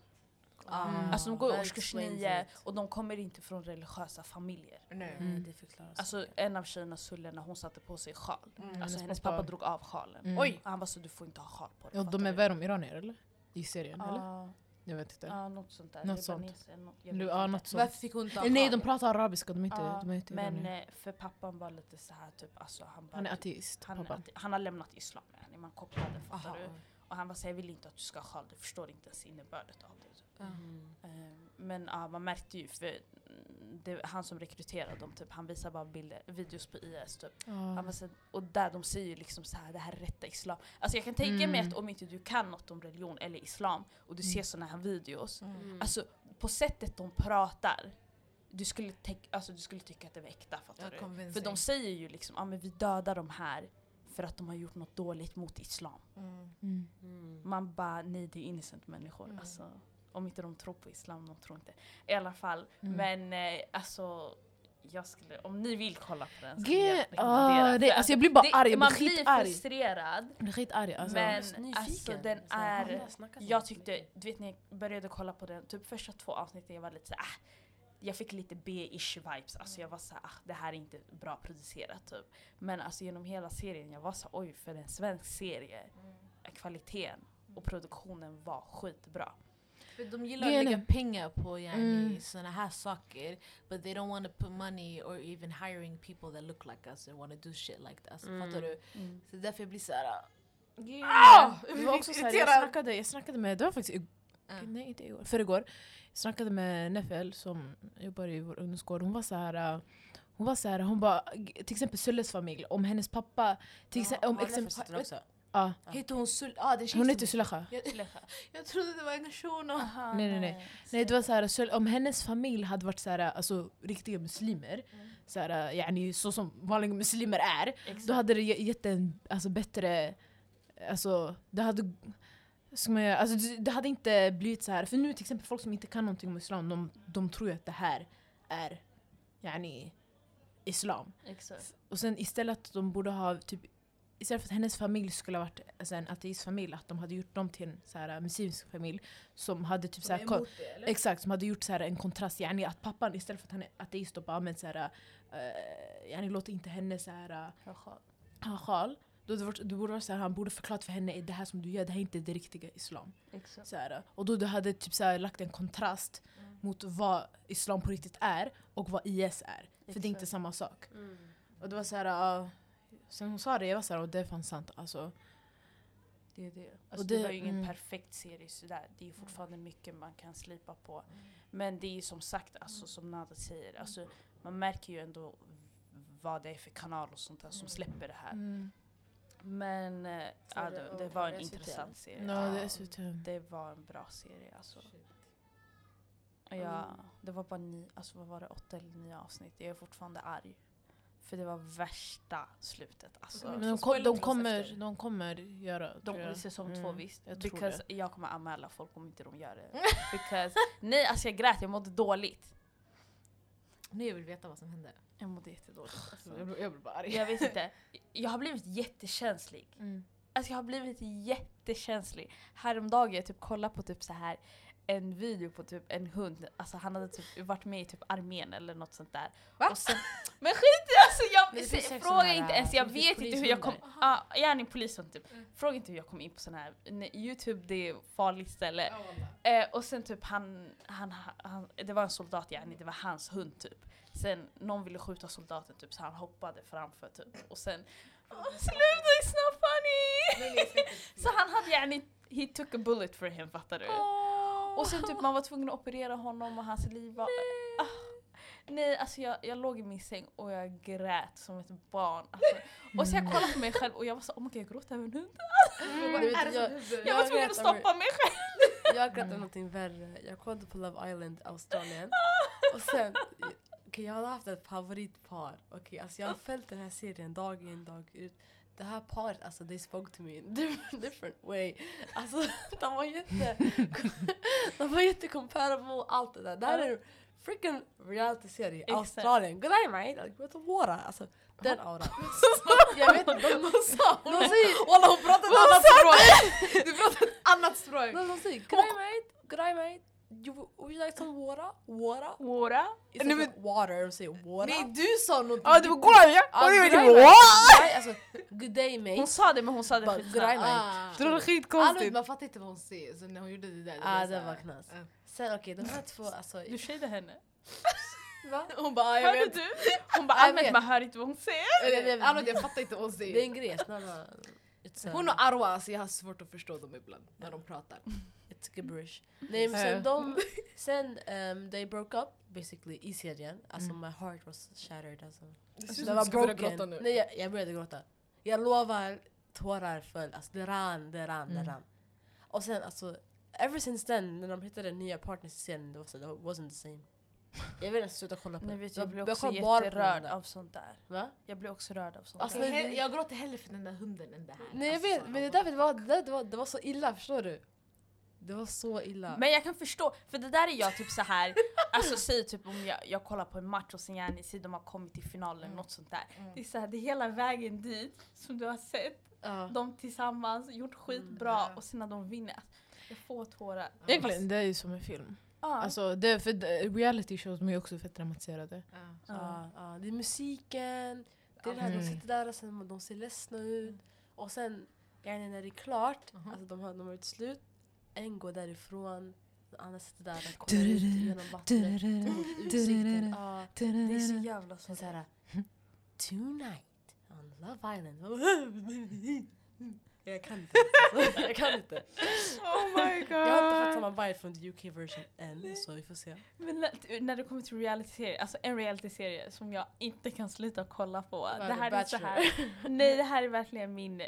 Ah, Alltså de går i årskurs nio och de kommer inte från religiösa familjer. Nej. Mm. Det Alltså en av tjejerna Sulle när hon satte på sig sjal. Mm. Alltså hennes hennes pappa. drog av sjalen. Mm. Oj! Han var så du får inte ha sjal på dig. Ja, de är du? värre om iranier eller? I serien eller? Ja, Jag vet inte. ja, något sånt där. Något sånt. Något- jag vet Ja, inte. något sånt. Varför fick hon ta Nej de pratar arabiska, de är inte, Ja, de är inte Men iranier. eh, för pappan var lite så här typ, alltså han bara, Han är ateist, han, ate- han har lämnat islam, yani, man kopplade fattar Aha. du? Och han var såhär, jag vill inte att du ska ha sjal, du förstår inte ens innebörden av det. Mm. Eh, Men ja, man märkte ju, för mm, det, han som rekryterade dem, typ, han visar bara bilder, videos på IS typ. Han Ja. var så, och där de säger ju liksom så här, det här är rätta islam. Alltså jag kan tänka mig Mm. att om inte du kan något om religion eller islam och du ser såna här videos, Mm. alltså på sättet de pratar, du skulle, alltså, du skulle tycka att det var äkta fattar Ja, du? För de säger ju liksom, ja men vi dödar de här för att de har gjort något dåligt mot islam. Mm. Mm. Mm. Man bara, nej det är innocent människor. Mm. Alltså, om inte de tror på islam, de tror inte. I alla fall, Mm. men eh, alltså jag skulle, om ni vill kolla på den skulle Ge- jag rekommendera. ah, det- alltså jag blir bara arg, jag man blir blir skitarg. frustrerad. Jag blir skitarg alltså. Men- så alltså, den Så är- så Jag tyckte, du vet när jag började kolla på den, typ första två avsnitten jag var lite såhär, ah, jag fick lite B-ish vibes, alltså jag var såhär, ah, det här är inte bra producerat typ. Men alltså genom hela serien, jag var så oj för en svensk serie, är kvaliteten och produktionen var skitbra. För de gillar att lägga pengar på yani, Mm. såna här saker but they don't want to put money or even hiring people that look like us and want to do shit like that. Alltså, Mm. Fattar du? Så därför jag blir såhär... Ah! Det var också så här, jag, snackade, jag snackade med, det var faktiskt ig- Ja. nej inte igår, förrgår. Jag snackade med Nefel som jobbar i vår ungdomsgård. Hon var så här, uh, hon var så här, hon bara, till exempel Sulles familj, om hennes pappa, till exempel, om exempel, också? Ja, Heter hon Sul... Ah, det är hon heter som- Sulekha. Jag, jag trodde det var en shuno. Aha, Nej, nej, nej. Nej det var så här, om hennes familj hade varit så här, alltså, riktiga muslimer, så, här, yani, så som vanliga muslimer är, Exakt. då hade det ge- gett en alltså, bättre... Alltså, det hade... Man göra, alltså, det, det hade inte blivit så här. För nu till exempel folk som inte kan någonting om islam, de, de tror ju att det här är yani, islam. Exakt. Och sen istället att de borde ha typ Istället för att hennes familj skulle ha varit alltså, en ateistfamilj, att de hade gjort dem till en så här, muslimsk familj som hade typ så här, ko- Exakt, som hade gjort så här, en kontrast. Yani, att pappan istället för att han är ateist och bara men, så här, uh, yani, låter inte henne så här, ha sjal. Då det, var- det borde vara så här, han borde förklara för henne det här som du gör, det här är inte det riktiga islam. Exakt. Så här, och då du hade typ så här, lagt en kontrast mot vad islam på riktigt är och vad IS är. För det är inte Exakt. samma sak. Mm. Och det var så här, ja, sen hon sa det, jag var så här, och det är fan sant. Alltså, Det är det. Alltså, det- det, var ju ingen mm. perfekt serie sådär. Det är ju fortfarande mycket man kan slipa på. Men det är ju som sagt, alltså, som Nada säger, alltså, man märker ju ändå vad det är för kanal och sånt där som släpper det här. mm. Men ja, det, det var en intressant serie. Ja, det är Ja, så det var en bra serie alltså. Ja, det var bara ni, alltså vad var det, åtta eller nio avsnitt. Jag är fortfarande arg. För det var värsta slutet. Alltså. Okej, Men de, Så kom, de, kommer, efter. de kommer göra... De jag. kommer säsong två Mm, visst. Jag tror Because det. jag kommer anmäla folk om inte de gör det. Because, nej alltså jag grät, jag mådde dåligt. Nu jag vill veta vad som hände. Jag mådde jättedåligt. Alltså. Jag, blir- jag blir bara arg. Jag vet inte, jag har blivit jättekänslig. Mm. Alltså jag har blivit jättekänslig. Häromdagen jag typ kollade på typ så här en video på typ en hund, alltså han hade typ varit med i typ armén eller något sånt där. Va? Och sen, men skit i alltså jag se, fråga inte ens, jag vet inte hur jag kom, polishundar. ja gärna en polishund typ. Fråga inte hur jag kom in på sån här, Nej, youtube det är farligt ställe. Eh, och sen typ han, han, han, det var en soldat yani, det var hans hund typ. Sen någon ville skjuta soldaten typ så han hoppade framför typ. Och sen, "Åh, sluta it's not funny! så han hade yani, he took a bullet for him fattar du? Och sen typ man var tvungen att operera honom och hans liv var... Ah. Nej alltså jag, jag låg i min säng och jag grät som ett barn. Alltså. Och så jag kollade på mig själv och jag var så oh my god jag gråter över en hund. Vet, jag, Jag jag var tvungen att stoppa mig själv. Jag grät över någonting värre. Jag kollade på Love Island Australien. Och sen, okej jag hade haft ett favoritpar. Okej, alltså jag har följt den här serien dag in dag ut. Det här paret, alltså they spoke to me in different, way. Alltså de var jätte... de var jätte comparable allt det där. Det här är en freaking reality-serie. Exakt. Australien. Good day mate! Like, what the water? Alltså den auran. jag vet inte, de, de sa... Säger... Walla hon pratar ett annat språk! Du pratar ett annat språk! De säger good day mate, good day mate. You, would you like some water? Water? It's Nej, like water, de säger water. Nej du sa något! Ja det var! Ah, det. "What?" Nej, alltså, good day mate. Hon sa det men hon sa det skitsnabbt. Det Ah. var Alla vet, skitkonstigt. man fattar inte vad hon säger, så när hon gjorde det där... Ah, blev det var knas. Ja. Sen okej, de här två alltså... Du shadade henne. Va? Hon bara "Ah, jag Hörde vet. du? Hon bara allmänt man hör inte vad hon säger. Jag fattar inte vad hon Det är säger. en grej, snälla. Hon och Arwa, alltså jag har svårt att förstå dem ibland när de pratar. It's gibberish. Nej men sen de... Sen um, they broke up basically i serien. Alltså my heart was shattered alltså. Ut Det var broken. gråta nu. Nej, jag, jag började gråta. Jag lovar, tårar föll. Alltså, det rann, det rann, Mm. det rann. Och sen alltså, ever since then, när de hittade nya partners i serien, det var så, det wasn't the same. Jag vill inte sluta kolla på Nej det. vet, Jag- jag blir också jätterörd där. av sånt där. Va? Jag blir också rörd av sånt Alltså, där. Jag, jag gråter hellre för den där hunden än det här. Nej jag Alltså, vet, men det är därför det var, där- det, var, det var så illa, förstår du? Det var så illa. Men jag kan förstå, för det där är jag typ så här. alltså säg typ om jag, jag kollar på en match och sen gärna säger de har kommit till finalen, Mm. något sånt där. Mm. Det är så här, det är hela vägen dit som du har sett Ja. de tillsammans, gjort skitbra Mm. och sen när de vinner. alltså, Jag får tårar. Egentligen det är ju som en film. Ja. Alltså, det, för reality shows är också fett dramatiserade. Ja. Ja, ja, det är musiken, det är det här, Mm. de sitter där och sen de ser ledsna ut. Och sen när det är klart, Mhm. alltså de har, de har ett slut, en går därifrån, den andra sitter där och kollar ut genom vattnet mot utsikten. Det är så jävla sen så. såhär, tonight on Love Island. Jag kan inte. Jag kan inte. Oh my god! Jag har inte fått samma vibe från the UK version än, så vi får se. Men när, det kommer till realityserier, alltså en reality-serie som jag inte kan sluta kolla på. Det här är så här. Nej det här är verkligen min,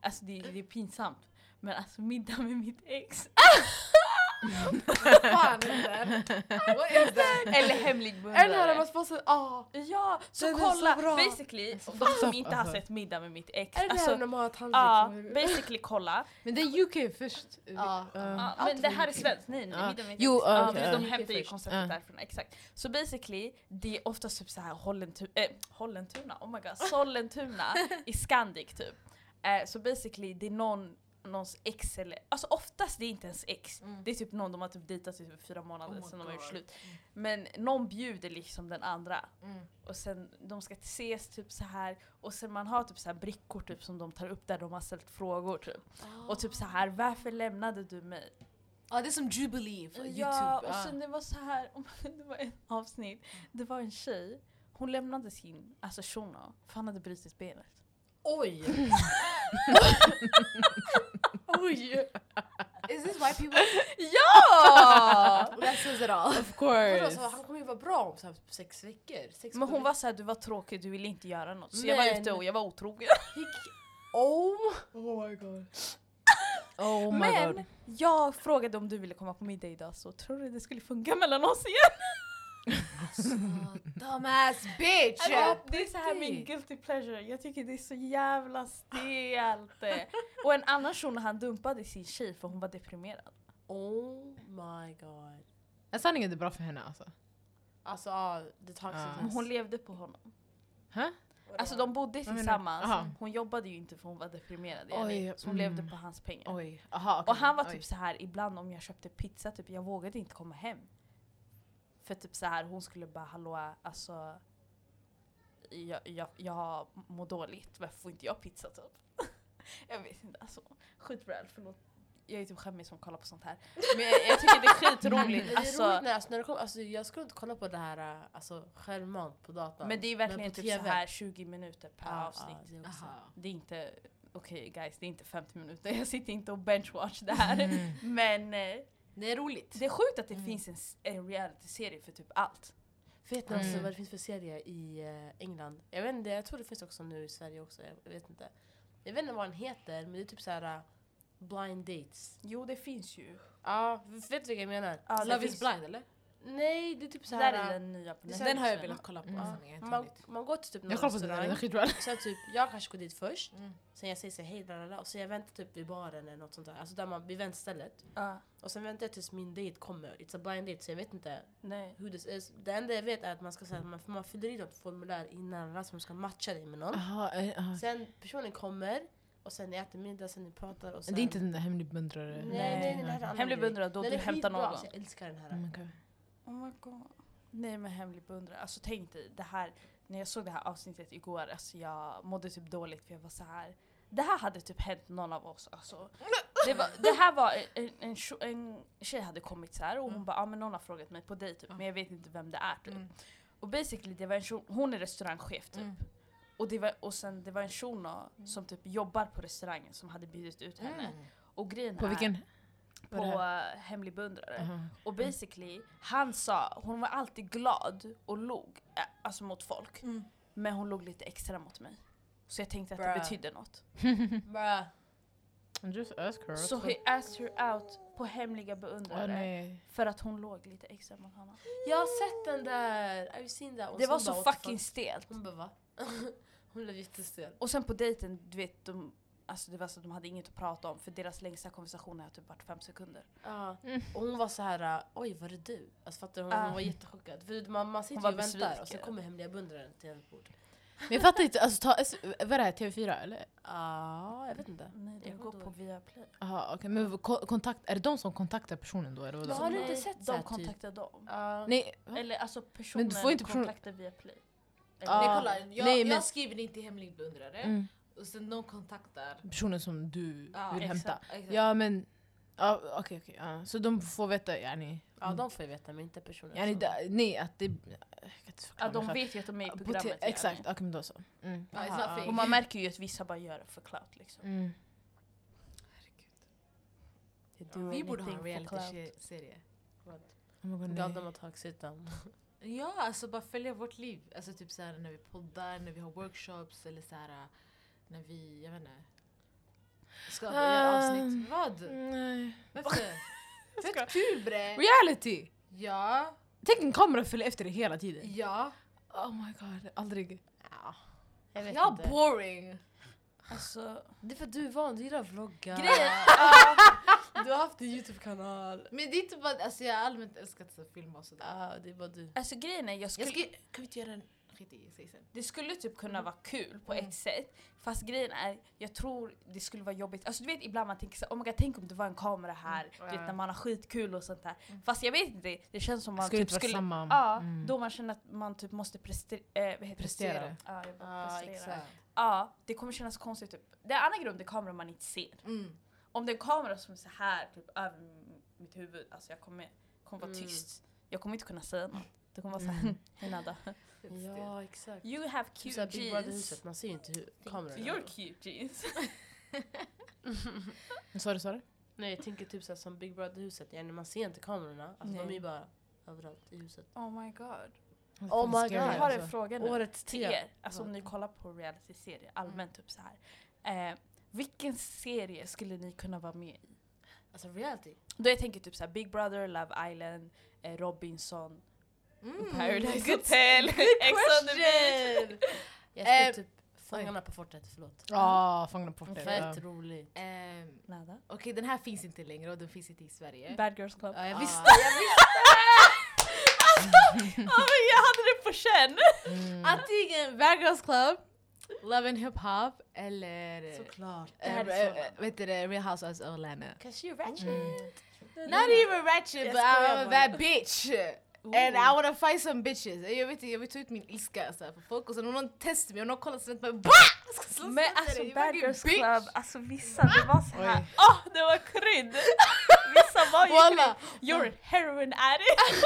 alltså det, det är pinsamt. Men alltså middag med mitt ex. Fan? Eller hemlig Är det här när beundrare. man måste, ah, Ja, så Den kolla! så basically, de som inte har sett middag med mitt ex. är det Alltså, när man har tandläkare? ja, basically kolla. Men det är UK först. Ja. Uh, allt men det här är svenskt, nej nej, middag med mitt Jo, ex. Ja, okej, de hämtar ju konceptet därifrån, exakt. Så basically, det är oftast typ så här Hollentuna, äh, Hollentuna, oh my god, Sollentuna i Scandic typ. Eh, så basically, det är någon någons ex eller, alltså oftast det är inte ens ex. Mm. Det är typ någon de har typ dejtat i typ fyra månader Oh sen de har gjort slut. Men någon bjuder liksom den andra. Mm. Och sen de ska ses typ så här och sen man har typ så här brickor typ som de tar upp där de har ställt frågor typ. Och typ så här varför lämnade du mig? Ja det är som Jubilee på Youtube. Ja, och Ah. sen det var så här, det var ett avsnitt, det var en tjej, hon lämnade sin alltså shuno för han hade brutit benet. Oj! Oj! Is this white people? Ja! That says it all. of Vadå, course. så han kommer ju vara bra om så här sex veckor. Sex Men hon var så här, du var tråkig, du ville inte göra något. Så jag var Men- ute och jag var otrogen. Oh! Oh my god. Oh my Men god. jag frågade om du ville komma på middag idag så tror du det skulle funka mellan oss igen? Dumbass bitch! Alltså, det är så här min guilty pleasure, jag tycker det är så jävla stelt. och en annan shuno han dumpade sin tjej för hon var deprimerad. Oh my god. Är sanningen det är bra för henne alltså? Alltså ja, det toxic. Ja. Men hon levde på honom. Huh? Alltså de bodde tillsammans, Aha. hon jobbade ju inte för hon var deprimerad Oj, Oj, så hon mm. levde på hans pengar. Oj, aha okej. Och han var Oj. typ så här ibland om jag köpte pizza, typ, jag vågade inte komma hem. För typ så här hon skulle bara hallå, alltså jag, jag, jag mår dåligt, varför får inte jag pizza typ? jag vet inte, alltså skitbra, förlåt. Jag är typ skämmig som kollar på sånt här. Men jag, jag tycker det är skitroligt. Det är alltså, roligt när, alltså, när det kom, alltså, jag skulle inte kolla på det här äh, alltså, självmant på datorn. men det är verkligen typ TV. så här 20 minuter per Ja, avsnitt. ja, det är. Aha. Det är inte, okej guys, det är inte 50 minuter. Jag sitter inte och benchwatch det här. Mm. Men eh, Det är roligt. det är sjukt att det Mm. finns en, en reality-serie för typ allt. Vet ni också Mm. vad det finns för serier i eh, England? Jag vet inte, jag tror det finns också nu i Sverige också. Jag vet inte. Jag vet inte vad den heter, men det är typ så här uh, blind dates. Jo, det finns ju. Ja, vet du vilka jag menar? Det Love is blind eller? Nej, det är typ så där här... är uh, den nya på är Netflix. Den har jag velat kolla på. Mm. alltså, man, man går till typ någon Jag kollar på den, är restaurang. Sen typ, jag kanske går dit först. Mm. Sen jag säger så hej lalala, och så jag väntar typ vid baren eller något sånt där. Alltså där man, vid väntstället. Ja, Och sen väntar jag tills min date kommer. It's a blind date så jag vet inte nej. hur det är. Det enda jag vet är att man ska säga man, man fyller i något formulär innan alltså man ska matcha dig med någon. Aha, eh, aha. Sen personen kommer och sen ni äter middag, sen ni pratar och sen... Det är inte den där hemlig beundrare? Nej, nej, nej, det här är Hemlig beundrare, då du är hämtar någon. alltså, Jag älskar den här. Mm, okej. Oh my god. Nej men hemlig beundrare. Alltså tänk dig, det här, när jag såg det här avsnittet igår, alltså jag mådde typ dåligt för jag var så här. Det här hade typ hänt någon av oss. Alltså. Det, var, det här var en, en, en tjej hade kommit så här och hon Mm. bara ah, men någon har frågat mig på dig typ, men jag vet inte vem det är typ. Mm. Och basically det var en shuno, hon är restaurangchef typ. Mm. Och, det var, och sen det var en shuno som typ jobbar på restaurangen som hade bjudit ut henne. Mm. Och grejen På är, vilken? På uh, hemlig beundrare. Aha. Och basically, han sa, hon var alltid glad och log, äh, alltså mot folk. Mm. Men hon log lite extra mot mig. Så jag tänkte att det Bruh. betydde något. Bruh. Just ask her. Så he asked her out på hemliga beundrare. nej. för att hon låg lite extra mot honom. Jag har sett den där! You seen that? Och Det var så fucking fuck? stelt. Hon bara va? Hon blev jättestel. Och sen på dejten, du vet, de, alltså det var så att de hade inget att prata om för deras längsta konversation har typ varit fem sekunder. Ja. Mm. Och hon var så här, uh, oj var det du? Alltså fattar du? Hon, Ah. hon var jättechockad. För man, man sitter ju och väntar och besviken. kommer hemliga beundraren till hennes bord. Men jag fattar inte, alltså, ta, vad är det här, TV4 eller? Ja, jag vet inte. Nej, det Jag går på inte. Viaplay. Aha, okej. Men ko- kontakt, är det de som kontaktar personen då? Eller? Men har Nej, inte sett så De här typ? kontaktar dem. Ja. Nej, va? Eller alltså personen får inte person- kontaktar Viaplay. Ja. Nej, kolla, jag, nej, men- jag skriver in till hemlig beundrare mm. Och sen någon kontaktar. personen som du Ja, vill exakt. hämta. Exakt. Ja men, ja, okej okej. ja. Så de får veta, yani, ja, de får veta men inte personen. yani som- da, nej att det... Ja, de vet ju att de är i programmet. yani. Exakt, okej men då så. Mm. Ja, ja. Och man märker ju att vissa bara gör det för clout liksom. Mm. Do Vi borde ha en reality-serie. Oh my God, Gav nej. dem att ta sit down. Ja, alltså bara följa vårt liv. Alltså typ såhär när vi poddar, när vi har workshops eller såhär när vi, jag vet inte. Ska Um, göra avsnitt. Vad? Nej. Varför? Fett kul bre! Reality! Ja, Tänk en kamera följer efter dig hela tiden. ja. Oh my god, aldrig. Ja, jag vet Ja, inte. boring! Alltså, Det är för att du är van, du gillar att vlogga. grejen, Du har haft en Youtube-kanal. Men det är inte bara, alltså jag har allmänt älskat att filma och sådär. Ja, det är bara du. alltså grejen är, jag Jag skulle, ska, kan vi inte göra en, skit i, sen. det skulle typ kunna vara kul på Mm. ett sätt. Fast grejen är, jag tror det skulle vara jobbigt. Alltså du vet ibland man tänker så, oh my God, tänk om det var en kamera här. Mm. Du vet när man har skitkul och sånt där. Mm. Fast jag vet inte, det känns som man Skulle typ vara skulle... samma. Ja, Mm. då man känner att man typ måste prestera. Eh, vad heter Prestera. det? Ja, jag bara Ja, prestera. Ja, det kommer kännas konstigt. Typ. Det är en annan om det är kameror man inte ser. Mm. Om det är en kamera som är så här typ över mitt huvud, alltså jag kommer, kommer vara Mm. tyst. Jag kommer inte kunna säga något. Det kommer vara Mm. såhär, hej nada. Ja, exakt. You have Typ cute såhär Big. Brother-huset, man ser ju inte hur kameran You're cute jeans. Sa du? Sa du? Nej jag tänker typ såhär som Big Brother-huset, yani man ser inte kamerorna. Alltså de är ju bara överallt i huset. Oh my god. Oh my God. Jag har en alltså. fråga nu Årets till er. Alltså om ni kollar på reality-serier, allmänt typ så här. Eh, vilken serie skulle ni kunna vara med i? Alltså reality. Då jag tänker typ så här Big Brother, Love Island, eh, Robinson, Mm. Paradise Good- Hotel, Ex on the beach. Jag skulle Eh, typ Fångarna på fortet, förlåt. Ja, Fångarna på fortet. Fett roligt. Nada. Okej, den här finns inte längre och den finns inte i Sverige. Bad Girls Club. Ja, jag Ah. visste, jag visste! Ja men jag hade det på känn! Mm. Antingen Bad Girls Club Love and Hip Hop eller Såklart. Eh, är eh, så- vet du det, Real Housewives of Atlanta. Cause you're ratchet. Not even ratchet Jag but I'm a bara. Bitch. And I wanna fight some bitches. Jag vet inte, jag vill ta ut min ilska så här, på folk och sen om någon testar mig och någon kollar snett på mig slå Men alltså Bad Girls bitch. Club, alltså vissa det var så här. Oj. åh det var krydd! Vissa var ju krydd. You're a heroin addict.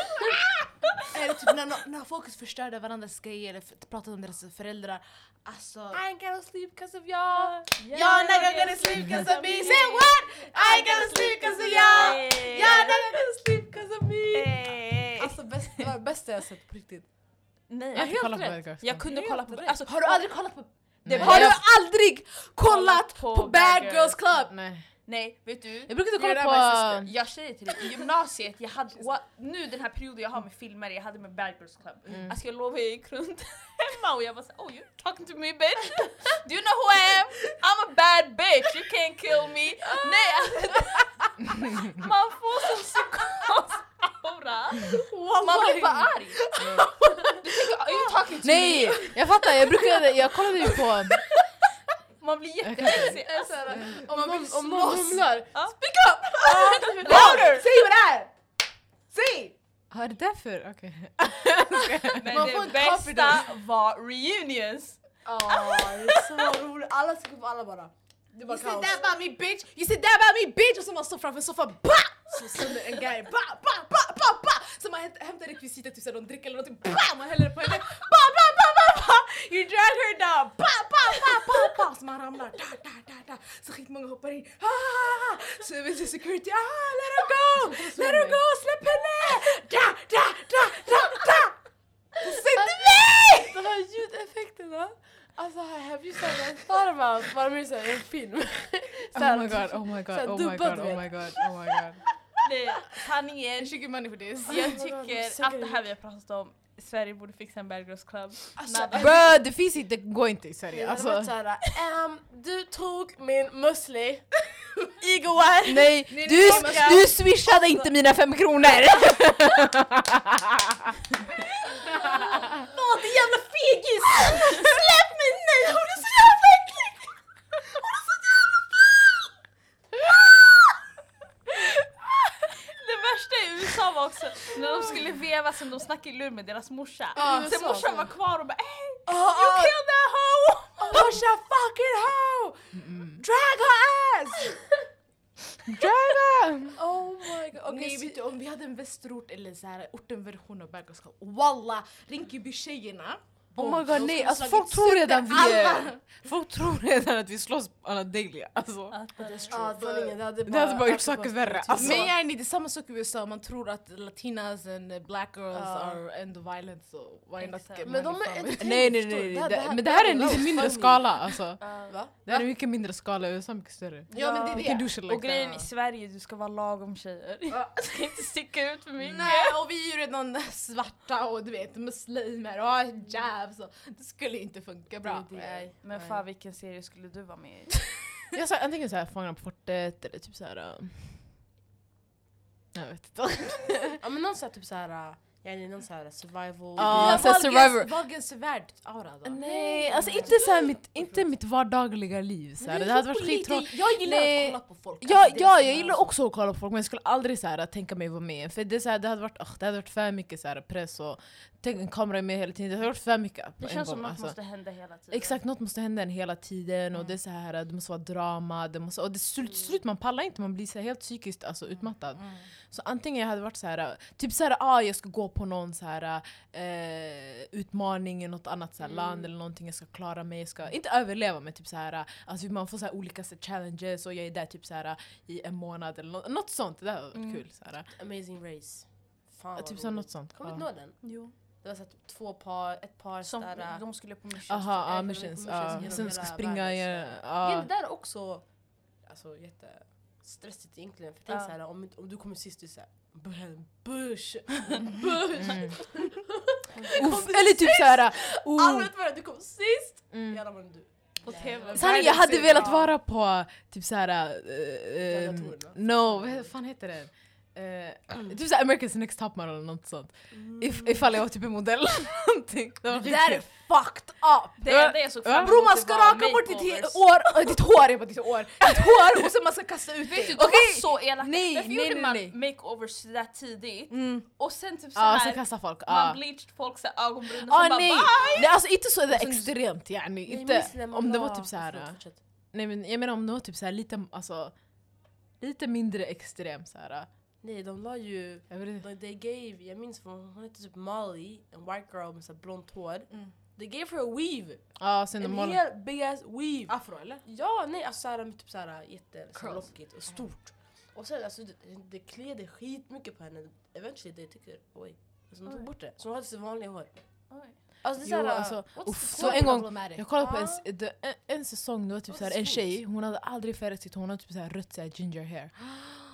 Eller typ när, när folk förstörde varandras grejer eller pratade om deras föräldrar. Alltså... I ain't gonna sleep cause of y'all. Y'all not gonna sleep cause of me. Say what? I ain't gonna sleep cause of y'all. Y'all not gonna sleep cause of me. Alltså bäst, det var det bästa jag sett på riktigt. Nej, Jag inte helt kollat på rätt. Bad Girls Jag kunde Helt kolla på rätt. alltså, Har du aldrig kollat på... Nej. Har du Jag- aldrig kollat på, på Bad Bad Girls Club? Nej. Nej, vet du? Jag brukade You're kolla på... Jag säger till dig, i gymnasiet, jag hade, nu den här perioden jag har med filmer, jag hade med Bad Girls Club. Mm. Alltså jag lovar, jag gick runt hemma och jag bara såhär, oh you're talking to me bitch? Do you know who I am? I'm a bad bitch, you can't kill me. Nej, alltså, man får sån Man blir bara arg. Du tänker, are you talking to me? Nej, jag fattar. Jag brukade... Jag kollade ju på... Man blir jättehetsig. Om någon, om någon mumlar, Ja. speak up! Louder! Säg vad det är! Säg! Vad är det därför? Okej. Men Man det bästa var reunions. Åh, det är så roligt. Alla ska på alla bara. Det var You said kaos. that about me bitch! You said that about me bitch! Och så man står framför soffan, BA! Så sönder en grej, ba, ba, ba, ba, ba! Så man hämtar- rekvisitet, typ någon dricka eller någonting, ba! Man häller på henne, ba, ba, ba, ba, ba! You drag her down, ba, ba, ba, ba, ba! Så man ramlar, da, da, da, da! Så skitmånga hoppar in, ah! Så vet du security, ah! Let her go! Let her go! Släpp henne! Da, da, da, da, da! Säg inte mig! De här ljudeffekterna. Alltså have you seen that? thought about bara mer såhär en film. Oh my god, oh my god, oh my god, oh my god, oh my god. Nej, sanningen. money for this. Jag tycker allt grymt. det här vi har pratat om, Sverige borde fixa en Bad Girls Club. Alltså. Bro, det finns inte, det går inte i Sverige. Det Alltså, såhär, ehm, du tog min musli igår. nej, du, du swishade inte mina fem kronor! Vad jävla fegis! Släpp mig! Nej, hon är så jävla äcklig! Hon är så jävla ful! Det USA var också när de skulle veva som de snackade i lur med deras morsa. Ja, Sen så. morsan var kvar och bara hey, Oh, you oh, killed that hoe! push a fucking hoe! Drag her ass! Draga! Oh my god. Nej Okej, vet du, om vi hade en västerort eller så här, ortenversion av Club, walla! Rinkeby-tjejerna Oh my god nej, alltså folk tror redan vi är... Folk tror redan att vi slåss alla daily. Alltså. Ja, det hade bara gjort saker värre, alltså. Men jag det är samma sak i USA, man tror att latinas and black girls Ja. are end the violence so why not get Men de är Nej nej nej, nej. Det, men det här är en lite mindre skala alltså. Va? Det här är mycket mindre skala, USA är mycket större. Ja men det är det. do shit Och like grejen i. Sverige, du ska vara lagom tjejer. Du ska inte sticka ut för mycket. Nej och vi är ju redan svarta och du vet muslimer och hijab så det skulle inte funka bra. Det det. Men fan vilken serie skulle du vara med i? Jag sa antingen såhär Fångarna på fortet eller typ såhär... um, Jag vet inte. Ja men någon här typ såhär, jag är någon sån här survival. Ja, Ja, så här survivor. Wahlgrens värld-aura då. Nej, alltså inte såhär mitt, inte mitt vardagliga liv. Så här. Det hade varit skittråkigt. Jag gillar Nej. att kolla på folk. Ja, Alltså, ja som jag gillar så. också att kolla på folk men jag skulle aldrig så här, tänka mig vara med. För det, är så här, det, hade varit, ugh, det hade varit för mycket så här, press och tänk, en kamera är med hela tiden. Det hade varit för mycket på Det en känns som gång, något alltså. måste hända hela tiden. Exakt, något måste hända en hela tiden och Mm. det är så här, det måste vara drama, det måste, och det slut, slut man pallar inte, man blir så här helt psykiskt alltså, utmattad. Mm. Så antingen jag hade varit så här, typ så här, ah, jag ska gå på någon så här, eh, utmaning i något annat så här, land eller någonting, jag ska klara mig, jag ska inte överleva men typ så här, alltså man får så här, olika så här, challenges och jag är där typ så här, i en månad eller något, något sånt, det hade varit Mm. kul. Så här. Amazing race. Fan vad Typ så något sånt. Kommer du Ja. inte ihåg den? Jo. Det var så två par, ett par Som, sådär... de skulle på missions. Aha, ja, äger missions. missions Ja. Sen ska springa, världen, ja, det där är också alltså, jättestressigt egentligen. För tänk Ja. såhär, om, om du kommer sist, du är såhär Bush! Bush! Mm. Uff, eller typ såhär, Alla oh, är, du kom sist! mm. Jävlar vad du. På TV. Sanning, jag hade velat vara på typ såhär... Uh, Gladiatorerna. no, vad fan heter det? Uh, typ såhär America's Next Top Model eller något sånt. If, ifall jag var typ en modell eller någonting. Det Det där är fucked up! Det är det jag såg fram. Bror man det ska raka bort ditt år, äh, ditt hår, jag bara ditt hår, ditt hår och sen man ska kasta ut Vet du, det. de var så elaka. Nej, Därför nej, gjorde nej, man nej. makeovers sådär tidigt. Mm. Och sen typ såhär, sen kastar folk. man Ja. bleached folks ögonbryn och Ah, så bara nej. nej, alltså inte så där extremt yani. Nej, Inte, man om det var typ så här. Förlåt, fortsätt. Nej men jag menar om det var typ så här lite, alltså, lite mindre extrem så här. Nej, de la ju... Jag vet inte. Like they gave, jag minns från, hon hette typ Molly, en white girl med så blont hår. Mm. They gave her a weave. Sen de En hel big ass weave. Afro eller? Ja, nej alltså såhär med typ såhär jätte så här Curls. lockigt och stort. Och sen alltså det, det kliade skitmycket på henne. Eventually they tycker oj. Alltså de tog bort det. Så hon hade sitt vanliga hår. Oj. Alltså det Jo, är såhär, alltså, uff, så en gång-. Jag kollade på en, Ah. en, en säsong, det var typ Vad så här, en tjej, hon hade aldrig färgat sitt hår, hon hade typ så här rött så här ginger hair.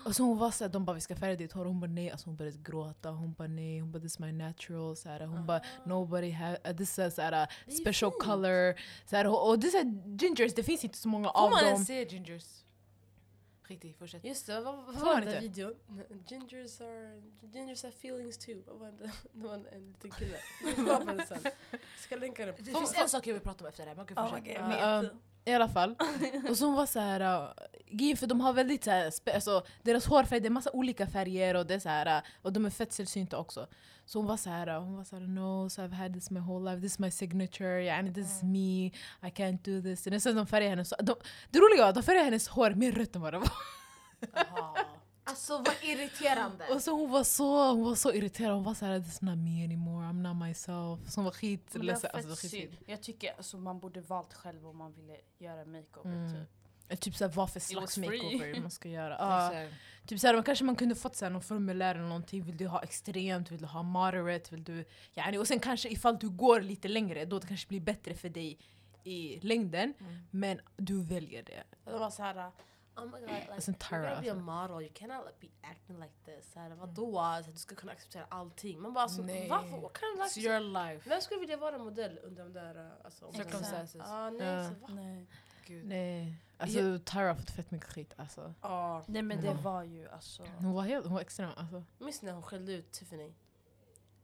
Och så hon var såhär, de bara vi ska färga ditt hår, hon bara nej, alltså hon började gråta, hon bara nej, hon bara this is my natural, så här, hon bara nobody have, uh, this is så här, är ju special fint. color. Så här, och och det är gingers, det finns inte så många Får av man dem. ens se gingers? I, fortsätt. Just det, vad, vad Får var man den där videon? Gingers are, gingers have feelings too. Vad var det? Det var en, en liten kille. Vad var det sen? Jag ska länka den. Det finns en sak jag vill prata om efter det här, men okej Oh my fortsätt. I alla fall. Och så hon var så här, uh, för de har väldigt så här, alltså, deras hårfärg, det är massa olika färger och det är så här, uh, och de är fett sällsynta också. Så hon var så här, uh, hon var så här, no, so I've had this my whole life, this is my signature, yani this is me, I can't do this. Och sen de färgar hennes, de, det roliga var att de färgade hennes hår mer rött än vad det var. Alltså vad irriterande. Och så hon var så, hon var så irriterad, hon var så här, this is not me anymore, I'm not myself. Så hon var skitledsen. Alltså, synd. Jag tycker alltså, man borde valt själv om man ville göra makeover Mm. typ. Typ såhär vad för slags makeover man ska göra. Ja. Typ såhär, kanske man kunde fått såhär, någon formulär eller någonting. Vill du ha extremt? Vill du ha moderate? Vill du, yani, och sen kanske ifall du går lite längre, då det kanske blir bättre för dig i längden. Mm. Men du väljer det. Det var såhär, oh my god, like, Alltså, you're Tara, gonna be a model, you cannot like, be acting like this. Såhär, vadå? Alltså, du ska kunna acceptera allting. Man bara alltså, Nej. varför? What kind of It's life? your life. Vem skulle vilja vara modell under de där uh, alltså, Circumstances. Ah, nej, Ja. så, va? Nej. Gud. Nej. Alltså Tyra har fått fett mycket skit alltså. Ah. Nej men det Mm. var ju alltså... Hon var helt, hon var extrem alltså. Minns ni när hon skällde ut Tiffany?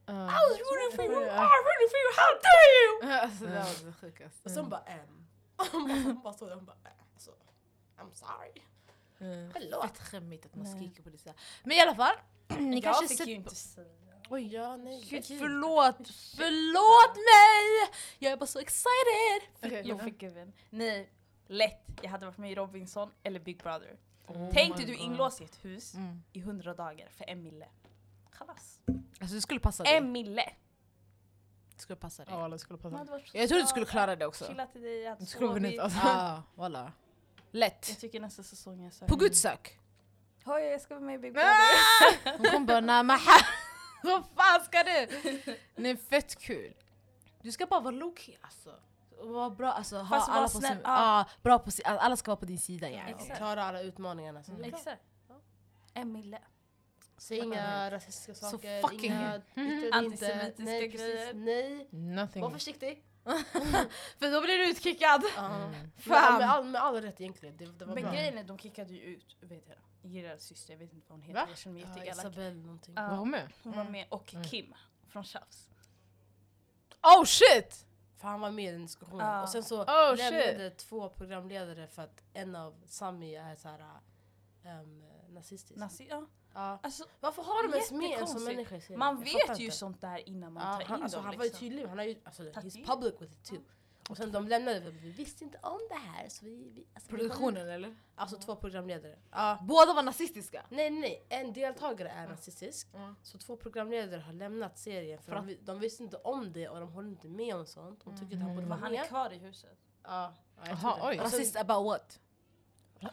Uh, I was rooting for you! I was rooting for you! How dare you! alltså det var det sjukaste. Och så hon bara ähm. Hon bara- stod där hon bara I'm sorry. Mm. Förlåt. Fett skämmigt att man Nej. skriker på det så här. Men i alla fall, ni jag kanske fick sett ju inte säga. Oj, ja nej. Gud, förlåt! Förlåt mig! Jag är bara så excited! Okej, Jag ja. fick även. Nej, lätt. Jag hade varit med i Robinson eller Big Brother. Oh Tänk dig du är inlåst i ett hus Mm. i hundra dagar för en mille. Chalas. Alltså det skulle passa dig. En mille! Det skulle passa dig. Ja, alla skulle passa. Jag tror du skulle klara det också. Chilla till dig, Du skulle vunnit alltså. Ah, voilà. Lätt. Jag tycker nästa säsong är så På Guds sök. Hoj, jag ska vara med i Big Brother. Hon kommer bara nej men ha- Vad fan ska du? Nej fett kul. Du ska bara vara low-key alltså. Och Vara bra, alltså, ha Fast alla på snäll, sin, ja. ah, bra på sin, alla ska vara på din sida yani. Exakt. Klara alla utmaningarna. Så. Mm. Exakt. En mille. Säg inga rasistiska Så saker, fucking- inga inte. Antisemitiska Nej, precis. grejer. Nej, Nothing. var försiktig. För då blir du utkickad. Ja. Mm. Med, Fan. med, all, med all rätt egentligen. Det, det var Men bra. grejen är, de kickade ju ut vet jag, Gerards syster, jag vet inte vad hon heter, Va? jag känner mig Ja, jätteelak. Isabelle någonting. Ja. Var hon med? Hon var med, och Mm. Kim från Tjafs. Oh shit! För han var med i den diskussionen. Ja. Och sen så Oh, lämnade två programledare för att en av Sami är såhär um, nazistisk. Nazi, ja. Ja. Alltså, Varför har de ens med en sån Jättekonstigt. människa i serien? man Jag vet ju inte. sånt där innan man Ja, tar in han, alltså, dem. han var ju liksom. tydlig, han har ju, alltså, he's public with it too. Och sen de lämnade, vi visste inte om det här så vi... vi alltså, vi- Produktionen eller? Alltså två programledare. Ja. Båda var nazistiska. Nej nej, en deltagare är nazistisk. Mm. Så två programledare har lämnat serien för För de, vi- de visste inte om det och de håller inte med om sånt. De tycker att han borde Men vara han är med. kvar i huset. Ja, ja, jag tror det. oj. Sen- Rasist about what?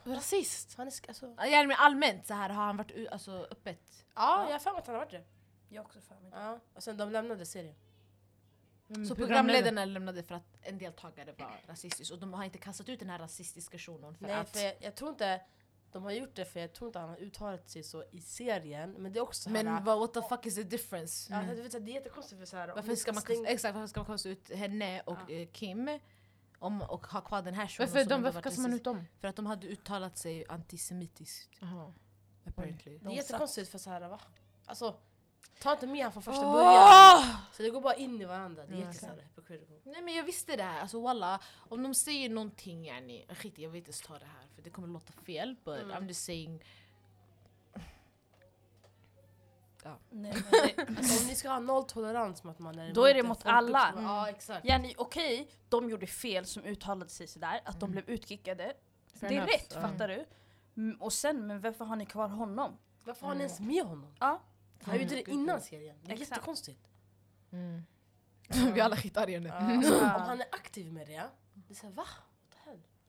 Rasist? Han är, sk- alltså, Ja, men allmänt så här har han varit u- alltså, öppet. ja, jag har för mig att han har varit det. Jag också för mig det. Ja. Och sen de lämnade serien. Mm, Så programledarna lämnade för att en deltagare var rasistisk och de har inte kastat ut den här rasistiska shunon för Nej, att... för jag, jag tror inte de har gjort det för jag tror inte han har uttalat sig så i serien. Men det är också så här, Men vad, what the fuck is the difference? ja, du vet, så här, det är jättekonstigt för så här, om Varför vi ska man exakt, varför ska man kasta ut henne och Ja. eh, Kim om, och ha kvar den här shunon Varför, de, varför kastar man ut dem? För att de hade uttalat sig antisemitiskt Aha. apparently. Det är jättekonstigt för så här, va? Alltså, Ta inte med han från första Åh! början. Så det går bara in i varandra. Det är Mm, jättesåhär hypocritical. Nej men jag visste det här, alltså walla, om de säger någonting yani, skit jag vill inte ens ta det här för det kommer låta fel but Mm. I'm just saying Nej, men det, om ni ska ha nolltolerans mot att man är Då är det mot alla. som- Ja exakt. Yani okej, de gjorde fel som uttalade sig sådär, att de Mm. blev utkickade. Fair det är enough. rätt, Ja. fattar du? Mm, och sen, men varför har ni kvar honom? Varför har ni ens med honom? Ja. Han gjorde det innan serien. Det är Exakt. jättekonstigt. Mm. Vi är alla skitarga nu. Alltså, Ja. Om han är aktiv med det, det är såhär va?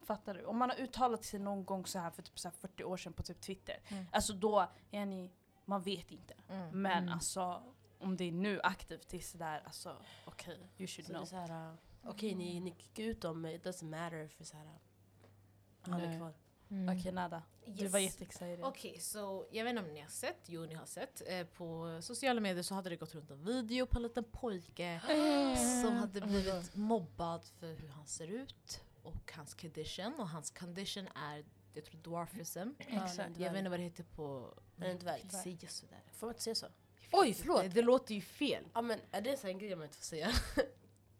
Fattar du? Om man har uttalat sig någon gång så här för typ så här 40 år sedan på typ Twitter, Mm. alltså då, yani, man vet inte. mm. Men Mm. alltså, om det är nu aktivt, det är sådär, alltså okej, you should Så know. såhär, uh, okej ni, ni kickar ut dem, it doesn't matter för såhär, han är kvar. Mm. Okej Nada, du Yes. var jätteexcited. Okej, så jag vet inte om ni har sett, jo ni har sett, eh, på sociala medier så hade det gått runt en video på en liten pojke som hade blivit mobbad för hur han ser ut och hans condition och hans condition är, jag tror dwarfism. Exakt. Jag vet inte vad det heter på... Inte dvärg? Jag säger sådär. Får man inte säga så? Oj förlåt! Det, det låter ju fel. Ja men är det så en grej man inte får säga?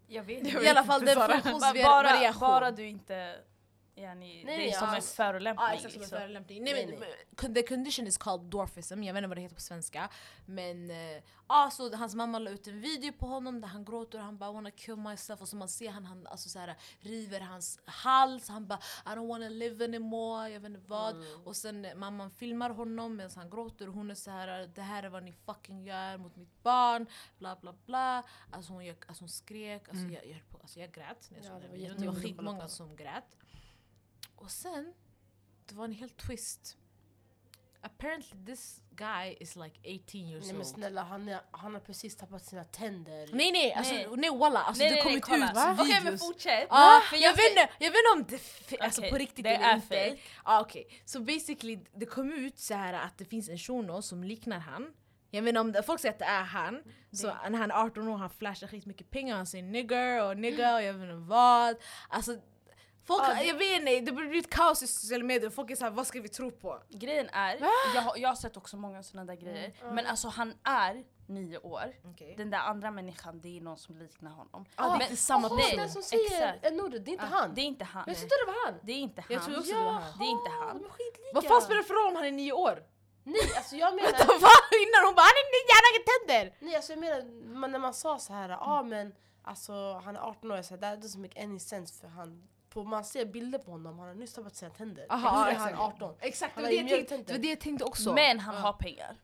Jag vet Jag I alla fall inte, det är Sara. bara, funktionsvariation. bara du inte, yani, Nej, det är ja, som en alltså- förolämpning. Ja exakt som en förolämpning. Nej, Nej, men, nej. men, The condition is called dwarfism, jag vet inte vad det heter på svenska. Men eh, ja, så hans mamma la ut en video på honom där han gråter och han bara wanna kill myself och så man ser han, han alltså, så här, river hans hals, han bara I don't wanna live anymore, jag vet inte vad. Mm. Och sen mamman filmar honom medan han gråter och hon är så här det här är vad ni fucking gör mot mitt barn, bla bla bla. Alltså hon, alltså hon skrek, alltså, Mm. jag, jag, alltså jag grät när jag Ja, det var. Det var skitmånga som grät. Och sen, det var en helt twist. Apparently this guy is like 18 years Nej men old. snälla, han, är, han har precis tappat sina tänder. Nej nej, alltså, Nej. nej. walla, alltså nej, det nej, kom nej, ut kolla. ut Okej men videos. fortsätt. Ja, För jag, jag vet inte, jag vet inte om det f- alltså på riktigt det eller är inte. fake. Ah, Okej, så basically det kom ut så här att det finns en shuno som liknar han. Jag vet inte om det, folk säger att det är han. Så när han är 18 år han flashar skitmycket pengar, han säger nigger och nigger och jag vet inte vad. Alltså, folk, Ja, det- jag vet inte, det blir ett kaos i sociala medier. Folk är såhär, vad ska vi tro på? Grejen är, jag, har- jag har sett också många sådana där grejer, men alltså han är nio år. Okay. Den där andra människan, det är någon som liknar honom. Ah, det är men- inte samma Jaha, nej, den som säger exakt. det är inte Ah, han. Det är inte han. Jag trodde det var han. Det är inte han. Jag tror också det var han. Det är inte han. De är skitlika. Vad fan spelar det för roll om han är nio år? Nej alltså jag menar, Vad fan innan hon bara han är nio, han har inga tänder! nej, alltså, jag menar man, när man sa så här, ja ah, men alltså han är 18 år, jag sa that doesn't make any sense för han på, man ser bilder på honom, han har nyss tappat sina tänder. Aha, Hur är exakt. han 18? Exakt, det Han var har det, jag tänkte, det var det jag tänkte också. Men han Ja. har pengar.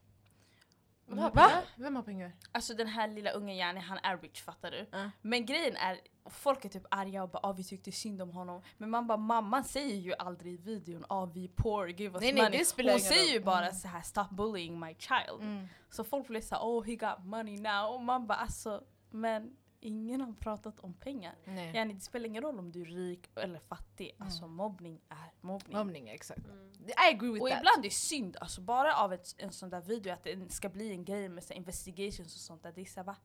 Men har Va? pengar. Vem har pengar? Alltså den här lilla ungen yani, han är rich fattar du? Ja. Men grejen är, folk är typ arga och bara ah, vi tyckte synd om honom. Men man bara mamman säger ju aldrig i videon ah, vi är poor, give us Nej, nej, money. det spelar Hon säger roll. ju bara Mm. så här stop bullying my child. Mm. Så folk blir såhär oh he got money now. Och man bara alltså, men ingen har pratat om pengar. Nej. Yani, det spelar ingen roll om du är rik eller fattig, alltså mobbning är mobbning. Mobbning, exakt. Mm. I agree with Och that. ibland är det synd, alltså bara av ett, en sån där video att det ska bli en grej med så investigations och sånt där. Det är så här, va?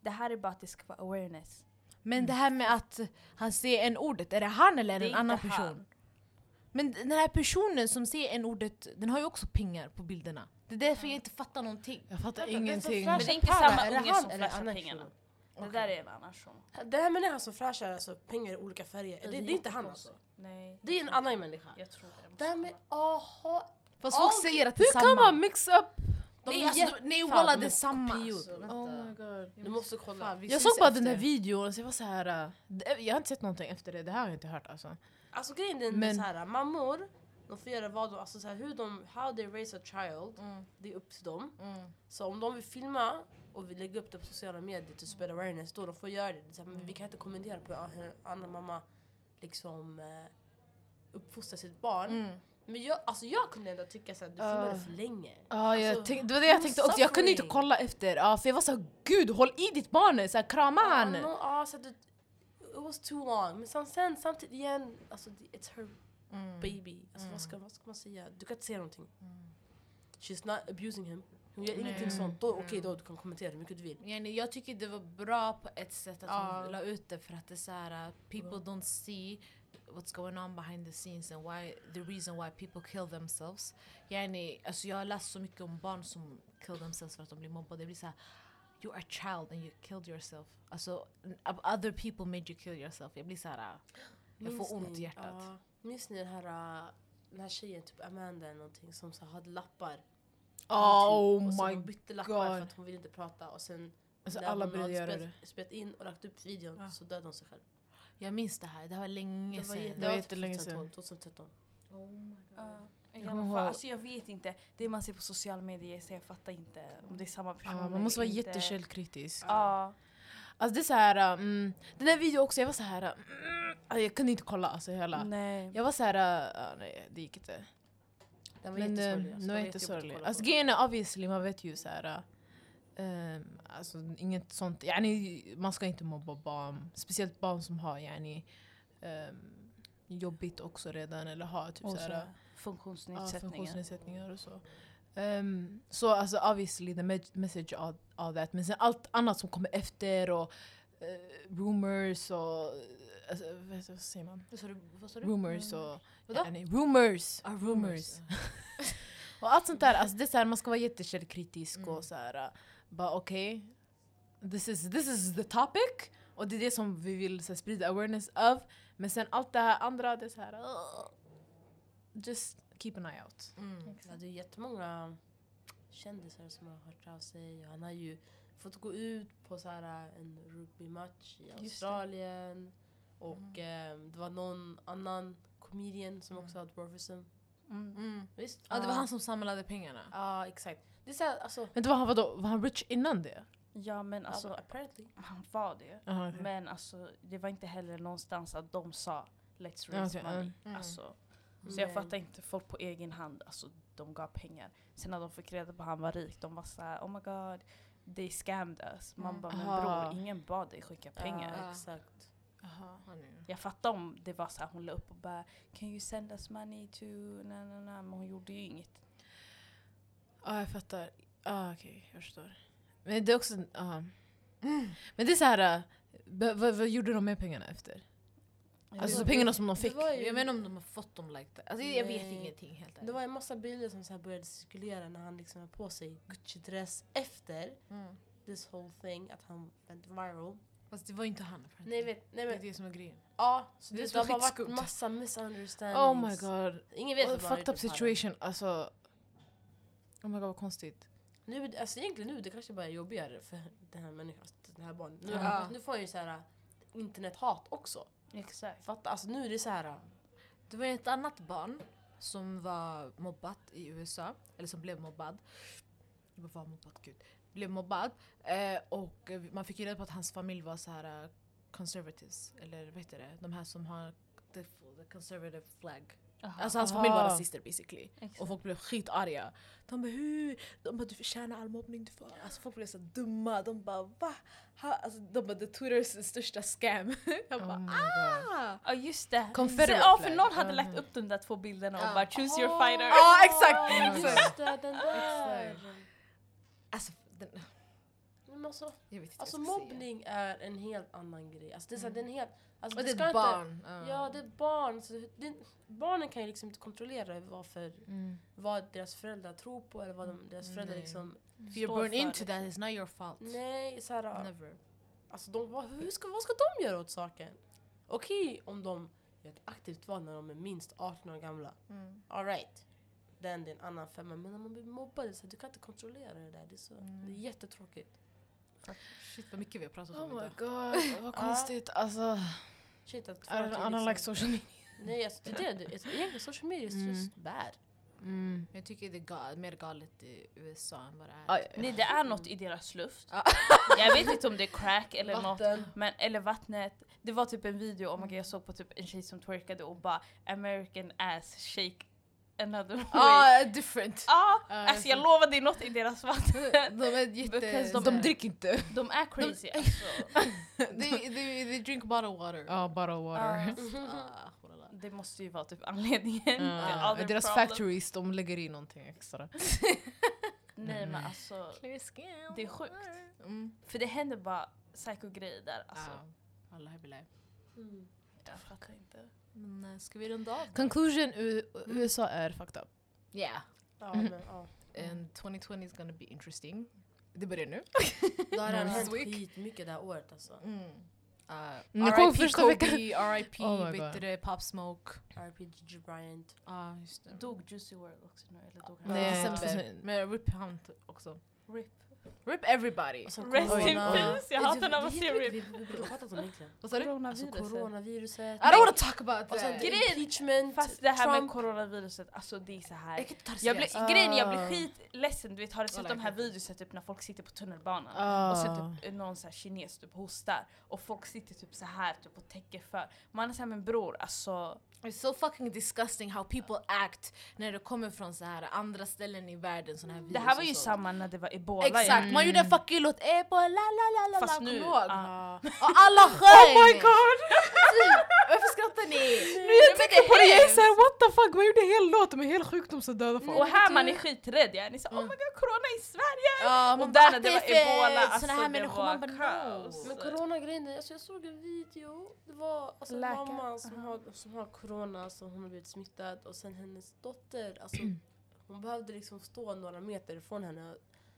Det här är bara att det ska vara awareness. Men det här med att han säger en ordet är det han eller det Det är en annan inte person? han. Men den här personen som säger en ordet den har ju också pengar på bilderna. Det är därför jag inte fattar någonting. Jag fattar ingenting. Men det är inte samma unge som eller flashar annan pengarna. Det där är en annan shuno. Den här människan som flashar alltså pengar i olika färger, det, det är inte han alltså. Nej. Det är en annan människa. Jag tror det. Det här med, aha. Fast folk säger att det är Hur samma. kan man mix up? De nej, alltså, nej walla de det är samma. Alltså. Oh my god. Du måste kolla. Fan, vi Jag såg bara den efter. där videon så jag var så här. äh, det- Jag har inte sett någonting efter det, det här har jag inte hört alltså. Alltså grejen är Men- Men... så här, mammor, de får göra vad de, alltså så här, hur de, how they raise a child, Mm, det är upp till dem. mm. Så om de vill filma och vill lägga upp det på sociala medier till spread awareness, då de får göra det. det är så här, men vi kan inte kommentera på hur en annan mamma liksom eh, uppfostrar sitt barn. Mm. Men jag, alltså jag kunde ändå tycka att du filmade Ah. för länge. Ja, jag Alltså, tänk, det var det jag no tänkte också, jag kunde inte kolla efter. Ja, för jag var så här, gud håll i ditt barn, så här, krama Ja, han! no, ja, så att det, it was too long. Men sen, sen samtidigt igen, alltså det- it's her Mm. baby. Alltså, vad, ska, vad ska man säga? Du kan inte säga någonting. She's not abusing him. Hon gör ingenting Nej. sånt. Då, Okej, då du kan kommentera hur mycket du vill. Yani, jag tycker det var bra på ett sätt att Ja. hon la ut det för att det är så här, uh, people don't see what's going on behind the scenes and why the reason why people kill themselves. Yani, alltså jag har läst så mycket om barn som kill themselves för att de blir mobbade. Det blir såhär, you are a child and you killed yourself. Alltså, other people made you kill yourself. Jag blir såhär, jag Minns får ont ni- i hjärtat. ja, minns ni den här, uh, den här tjejen, typ Amanda eller någonting, som så hade lappar? Oh och så my hon bytte lappar God. för att hon ville inte prata och sen Alltså när alla hon hade göra spelat, spelat in och lagt upp videon Ja. så dödade hon sig själv. Jag minns det här, det här var länge Det var, sedan. Det var typ jättelänge sedan. 2012, 2013. Ja, i Jag alla kommer fall, ihåg- alltså jag vet inte. Det man ser på sociala medier, så jag fattar inte om det är samma person. Ja, man måste vara inte. jättekällkritisk. Ja. Alltså det är så här, mm, den där videon också, jag var så här, alltså jag kunde inte kolla alltså hela. Nej. Jag var så här, uh, nej det gick inte. Den var Men jättesorglig. eh, alltså. den var jättejobbigt inte att sorglig. kolla Alltså grejen är obviously, man vet ju så här. Um, alltså inget sånt, yani, man ska inte mobba barn. Speciellt barn som har yani, um, jobbigt också redan eller har typ Och så så här, ja, funktionsnedsättningar. funktionsnedsättningar och så. Um, så alltså obviously the me- message all, all that. Men sen allt annat som kommer efter och eh, rumors och alltså, vad, säger man? Vad sa du? Rumors och Vadå? yani, rumors. Ah, rumors. Och allt sånt där, alltså det är så här, man ska vara jättekällkritisk Mm. och så här, bara okej, this, is, this is the topic och det är det som vi vill så här, sprida awareness of. Men sen allt det här andra, det är så här, uh, just keep an eye out. Mm. Ja, det är jättemånga kändisar som har hört av sig. Han har ju fått gå ut på så här en rugbymatch i. Australien. Och eh, det var någon annan comedian som också hade dwarfism. Mm. Mm. Visst? Ja, det var han som samlade pengarna. Ja, exakt. Det är så här, alltså... Men det var, han- vadå, var han rich innan det? Ja men Alltså, alltså, apparently. han var det. Aha, okej. Men alltså, det var inte heller någonstans att de sa Let's raise okej, money. mm. Alltså, så jag fattar inte folk på egen hand, alltså de gav pengar. Sen när de fick reda på att han var rik, de var såhär oh my god, they scammed us. Man Mm. bara, men bror ingen bad dig skicka pengar. Ja, exakt. Aha. Jag fattar om det var så här, hon la upp och bara Can you send us money to... Na, na, na. Men hon gjorde ju inget. Ja, jag fattar. Ah, Okej, jag förstår. Men det är också... aha. Men det är så här... b- vad, vad gjorde de med pengarna efter? Alltså var- pengarna som de det fick? ju- Jag vet inte om de har fått dem like that. Alltså, jag vet ingenting helt Det ärligt. var en massa bilder som så här började cirkulera när han liksom hade på sig Gucci-dress efter Mm. this whole thing, att han went viral. Fast det var inte han. Nej, vet, nej det är men det som är grejen. ja, så Det det, det har bara varit massa misunderstandings. Oh my god. Ingen vet What a vad han fucked up situation. Alltså... Oh my god vad konstigt. Nu, alltså egentligen nu det kanske bara är jobbigare för den här människan, alltså den här barnen. Nu, Ja. nu får han ju så här internethat också. Exakt. Fatta, alltså nu är det så här. Det var ett annat barn som var mobbat i USA, eller som blev mobbad. Vad var mobbad? Gud. Blev mobbad. Eh, och man fick ju reda på att hans familj var så här eh, conservatives, eller vad heter det? De här som har the, the conservative flag. Aha. Alltså hans familj var rasister basically. Exakt. Och folk blev skitarga. De bara hur? De bara du förtjänar all mobbning du får. Alltså folk blev så dumma. De bara va? Ha? Alltså, de bara det är Twitters största scam. Jag bara Oh my god. ah! Ja just det. Confederate ja, för någon hade lagt upp de där två bilderna och Ja. bara choose your fighter. Ja, exakt! Just det, den där. Exakt. Alltså, den, Men alltså, jag vet inte alltså jag ska säga. mobbning är en helt annan grej. Alltså, det är, så det är en helt, alltså, Och det är ska ett inte- barn. Ja, det är barn. Så det, barnen kan ju liksom inte kontrollera vad, för, Mm. vad deras föräldrar tror på eller vad de, deras föräldrar Nej. liksom... If you're born into liksom. that, it's not your fault. Nej, så här, Never. alltså de, vad, hur ska, vad ska de göra åt saken? Okej om de gör ett aktivt val när de är minst 18 år gamla. Mm. Alright. Den det är en annan femma. Men när man blir mobbad, så du kan inte kontrollera det där. Det är, så, Mm. det är jättetråkigt. Shit vad mycket vi har pratat Oh om my idag. god, vad konstigt. Alltså, Shit, att I don't, don't like social media. Nej, alltså, det är det. Egentligen social media is Mm. just bad. Mm. Jag tycker det är ga- mer galet i USA än vad det är. Aj, Nej det är något i deras luft. Ja. Jag vet inte om det är crack eller något. Vatten. Men, eller vattnet. Det var typ en video, oh my God, jag såg på typ en tjej som twerkade och bara American ass shake another way. Ah, different. Ja, Ja, alltså jag lovar det är något i deras vatten. De är jätte... De, de- dricker inte. De är crazy alltså. they, they, they drink bottled water. Ja, bottled water. Ah, wallah. Det måste ju vara typ anledningen. Other Deras problem. factories, de lägger i någonting extra. Nej men alltså, skin. Det är sjukt. Mm. för det händer bara psycho-grejer där. Alltså. Ah. Mm. Jag fattar inte. Men eh, ska vi runda av? Conclusion, U- USA är fucked up. Yeah. Ja. And 2020 is gonna be interesting. Det börjar nu. Det har Mm. hänt skitmycket det här året alltså. Mm. Kom RIP Kobe. RIP, Oh Pop Smoke. R.I.P. Gigi Bryant. Ja, just det. Dog Juicy WRLD också nu? Eller dog han? Nej, alltså- Men RIP han också. RIP. RIP everybody. Sen Rest corona. in peace, jag hatar när man ser det- RIP. Vi vi borde ha pratat om egentligen. Vad sa du? Alltså Coronaviruset. I don't wanna talk about sen that. Grejen- impeachment, Fast det här med Trump. coronaviruset, alltså det är så här. Jag kan inte ta det Jag blir, seriöst. grejen är, jag Ah. blir skitledsen, du vet har du sett Alla de här videorna typ när folk sitter på tunnelbanan Ah. och så typ någon så här kines typ hostar och folk sitter typ så här typ och täcker för. Man är såhär men bror alltså It's so fucking disgusting how people act när det kommer från så här andra ställen i världen. Såna här det här var ju samma när det var ebola Exakt, igen. man gjorde en fucking låt ebola la la la la. Fast nu, ah. Och alla sjöng! Oh my god! Skrattar ni? Nu jag tänker på det, jag är såhär what the fuck, man gjorde en hel låt om en hel sjukdom som dödar folk. Och här man är skiträdd ja, ni sa oh Mm. my god corona i Sverige! Ja, Och man där när det var "Att är ebola, fett", alltså här det människor, var man bara kaos. Men coronagrejen, alltså jag såg en video. Det var alltså Läkare. mamma som har, som har corona, så hon har blivit smittad. Och sen hennes dotter, alltså hon behövde liksom stå några meter ifrån henne.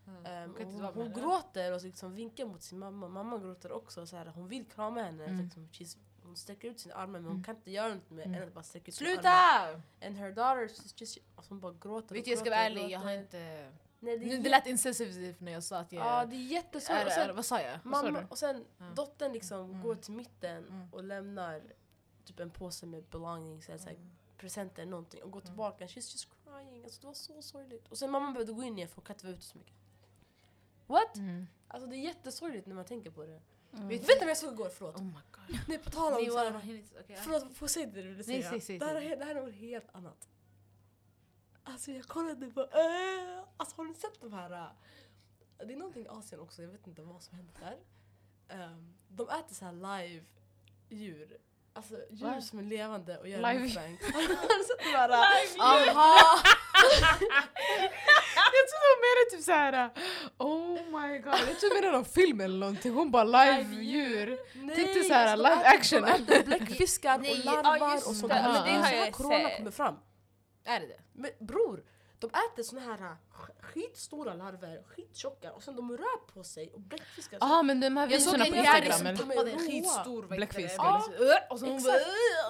Mm. Ehm, Hon hon med gråter och liksom vinkar mot sin mamma. Mamma gråter också. Så här, hon vill krama henne. Mm. Liksom, she's, hon sträcker ut sina armar men hon Mm. kan inte göra något med Mm. än att bara sträcka ut sina armar. Sluta! And her daughter, she's just, alltså hon bara gråter Vet du jag ska vara ärlig, jag har inte... Nej, det, är Det, lät insensitivt när jag sa att jag... Ja, det är är, Och är, sen- vad sa jag? Vad sa Mamma, du? och sen Ja. dottern liksom Mm. går till mitten Mm. och lämnar typ en påse med belongings, eller så här, Mm. presenter någonting och går Mm. tillbaka. She's just crying. Alltså det var så sorgligt. Och sen mamma behövde gå in igen för hon kan inte vara ute så mycket. What? Mm. Alltså det är jättesorgligt när man tänker på det. Mm. Vet du vad jag såg igår? Förlåt. Oh my god. Nej på tal om Ni så var här, okej, ja. Förlåt, får säga det du ville Nej, säga? säg, säg, det, här är, det här är något helt annat. Alltså jag kollade på... Äh, alltså har ni sett de här... äh, det är någonting i Asien också, jag vet inte vad som händer där. Ehm, de äter så här live djur. Alltså djur Va? som är levande och gör Live- mukbang. har du sett de här? äh, Aha! Jag trodde hon menade typ såhär, oh my god, jag trodde hon menade någon film eller någonting, hon bara live-djur. Tänkte så här, alltså, live action. Bläckfiskar och larvar och sånt där. Men det är så här corona kommer fram. Är det det? Men bror, de äter såna här skitstora larver, skittjocka och sen de rör på sig och bläckfiskar. Ja men de här Jag såg en på instagram som eller? tappade en Roa. skitstor vad heter Bläckfisk, Ja, Äh, och så hon bara...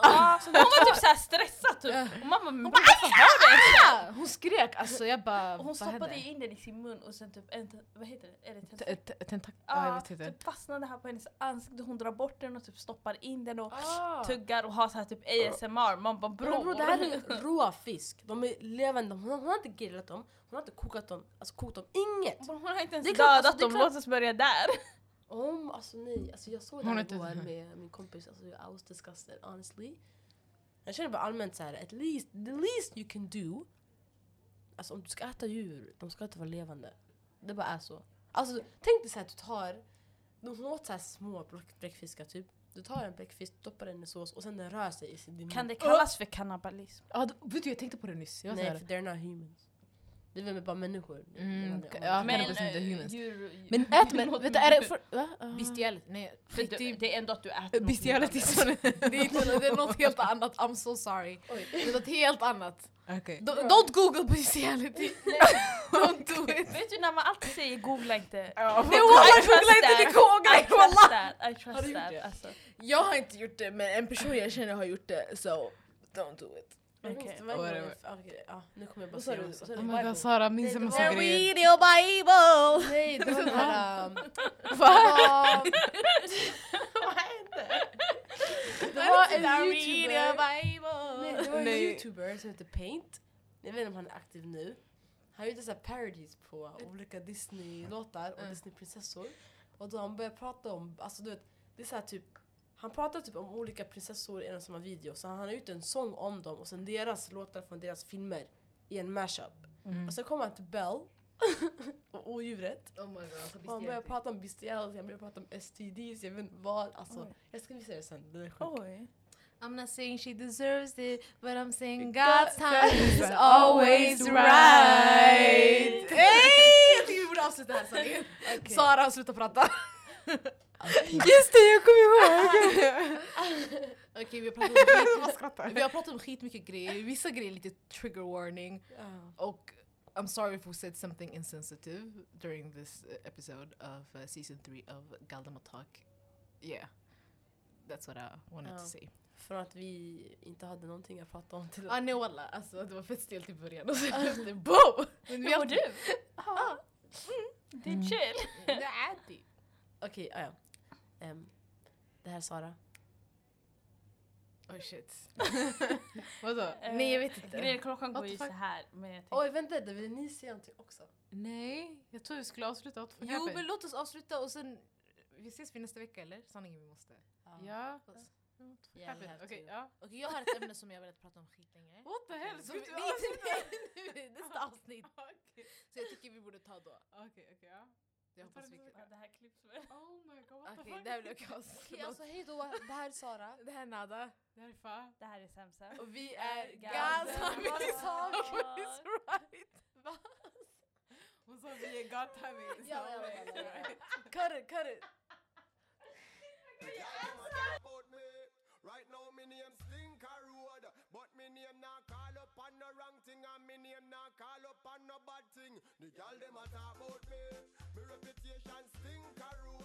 Ja, hon var typ såhär stressad typ. Och mamma men var det? "Ah!" Hon skrek alltså jag bara... Och hon vad stoppade in den i sin mun och sen typ en, vad heter det? Är det T- tentak- t- Tentak... Ja jag Ja, vet inte. typ fastnade här på hennes ansikte, hon drar bort den och typ stoppar in den och Ah. tuggar och har så här typ ASMR. Man bara bror. det här är råa fisk. De är levande. Hon, hon har inte grillat dem, hon har inte kokat dem, alltså kokat dem, inget. Hon har inte ens Det är klart, dödat alltså, det är dem, låt oss börja där. Om, alltså nej. Alltså jag såg det här igår med min kompis, alltså I was disgusted honestly. Jag känner bara allmänt så här, at least, the least you can do, alltså om du ska äta djur, de ska inte vara levande. Det bara är så. Alltså tänk dig så här att du tar, de åt så här små bläck- bläckfiskar typ. Du tar en bläckfisk, doppar den i sås och sen den rör sig i sin din Kan det kallas för kannibalism? Ja, d- vet du jag tänkte på det nyss. Jag Nej, för they're not humans. Det är väl bara människor. Mm, Det ja, Men, eh, humans. djur, men ät men, vet du är det för... Va? Bestiality, nej. för det, riktig- det är ändå att du äter något Bestiality. Det är, inte, det är något helt annat, I'm so sorry. Oj. Det är något helt annat. Okej. Don't, don't google bestiality. don't do it. Vet du när man alltid säger googla inte? Det I alla trust googla inte, googlar I inte trust wallah! that, I trust Har du gjort that. det? Alltså. Jag har inte gjort det men en person jag känner har gjort det so don't do it. Okej. Whatever. Okej, ja, nu kommer jag bara säga massa. Oh du? my god Sara, minns en Nej, det massa grejer. Read your bible! Nej, det var den här... um, Va? Vad hände? Det Det var en youtuber. bible! Nej, det var en youtuber som heter Paint. Jag vet inte om han är aktiv nu. Han gjorde så här parodies på olika Disney-låtar och Mm. Disney-prinsessor. Och då han började prata om, alltså du vet, det är så här typ han pratar typ om olika prinsessor i en och samma video. Så han har gjort en sång om dem och sen deras låtar från deras filmer i en mashup. Mm. Och sen kommer han till Bell och odjuret. Oh my god, alltså Och han börjar prata om bestiality, han börjar prata om STDs, jag vet inte vad. Alltså, Oj. jag ska visa er sen, det är sjukt. Oj. I'm not saying she deserves it, but I'm saying God- God's time is always right. Hey! Jag tycker vi borde avsluta här. Okej. Sara, sluta prata. Just det, jag kommer ihåg! Okej vi har pratat om vi har pratat om skitmycket grejer, vissa grejer är lite trigger warning Ja. och I'm sorry if we said something insensitive during this uh, episode of uh, season 3 of Galdemar Talk. Yeah, that's what I wanted Ja. to say. Från att vi inte hade någonting att prata om till Ah, nej walla, alltså det var fett stelt i början och sen efter boom! Men Hur mår du? Ja. Det är chill. Det är det. Okej, ah, ja. Ehm, det här är Sara. Oh shit. Vadå? Eh, nej jag vet inte. Grejen, klockan går ju så här. Men jag Oj vänta, det vill ni säga någonting också? Nej, jag tror vi skulle avsluta. What Jo happened? men låt oss avsluta och sen, vi ses vi nästa vecka eller? Sanningen vi måste. Ja. Yeah, have Okej, to. ja. Okej jag har ett ämne som jag velat prata om skitlänge. What the hell? Ska vi, inte avsluta? är nästa avsnitt. Okej, Så jag tycker vi borde ta då. okej, okej, ja. Jag hoppas vi kan. Det här klipps väl. Oh my god, what Okej det här blir kaos. Okej, alltså hej då. Det här är Sara. Det här är Nada. Det här är fan. Det här är Samsa. Och vi är Talk. Talk. right. Hon sa vi är. Ja, ja, ja, ja, ja. Cut it, cut it. thing and me name now call up on no bad thing. The girl them a talk about me. Me reputation stink a room.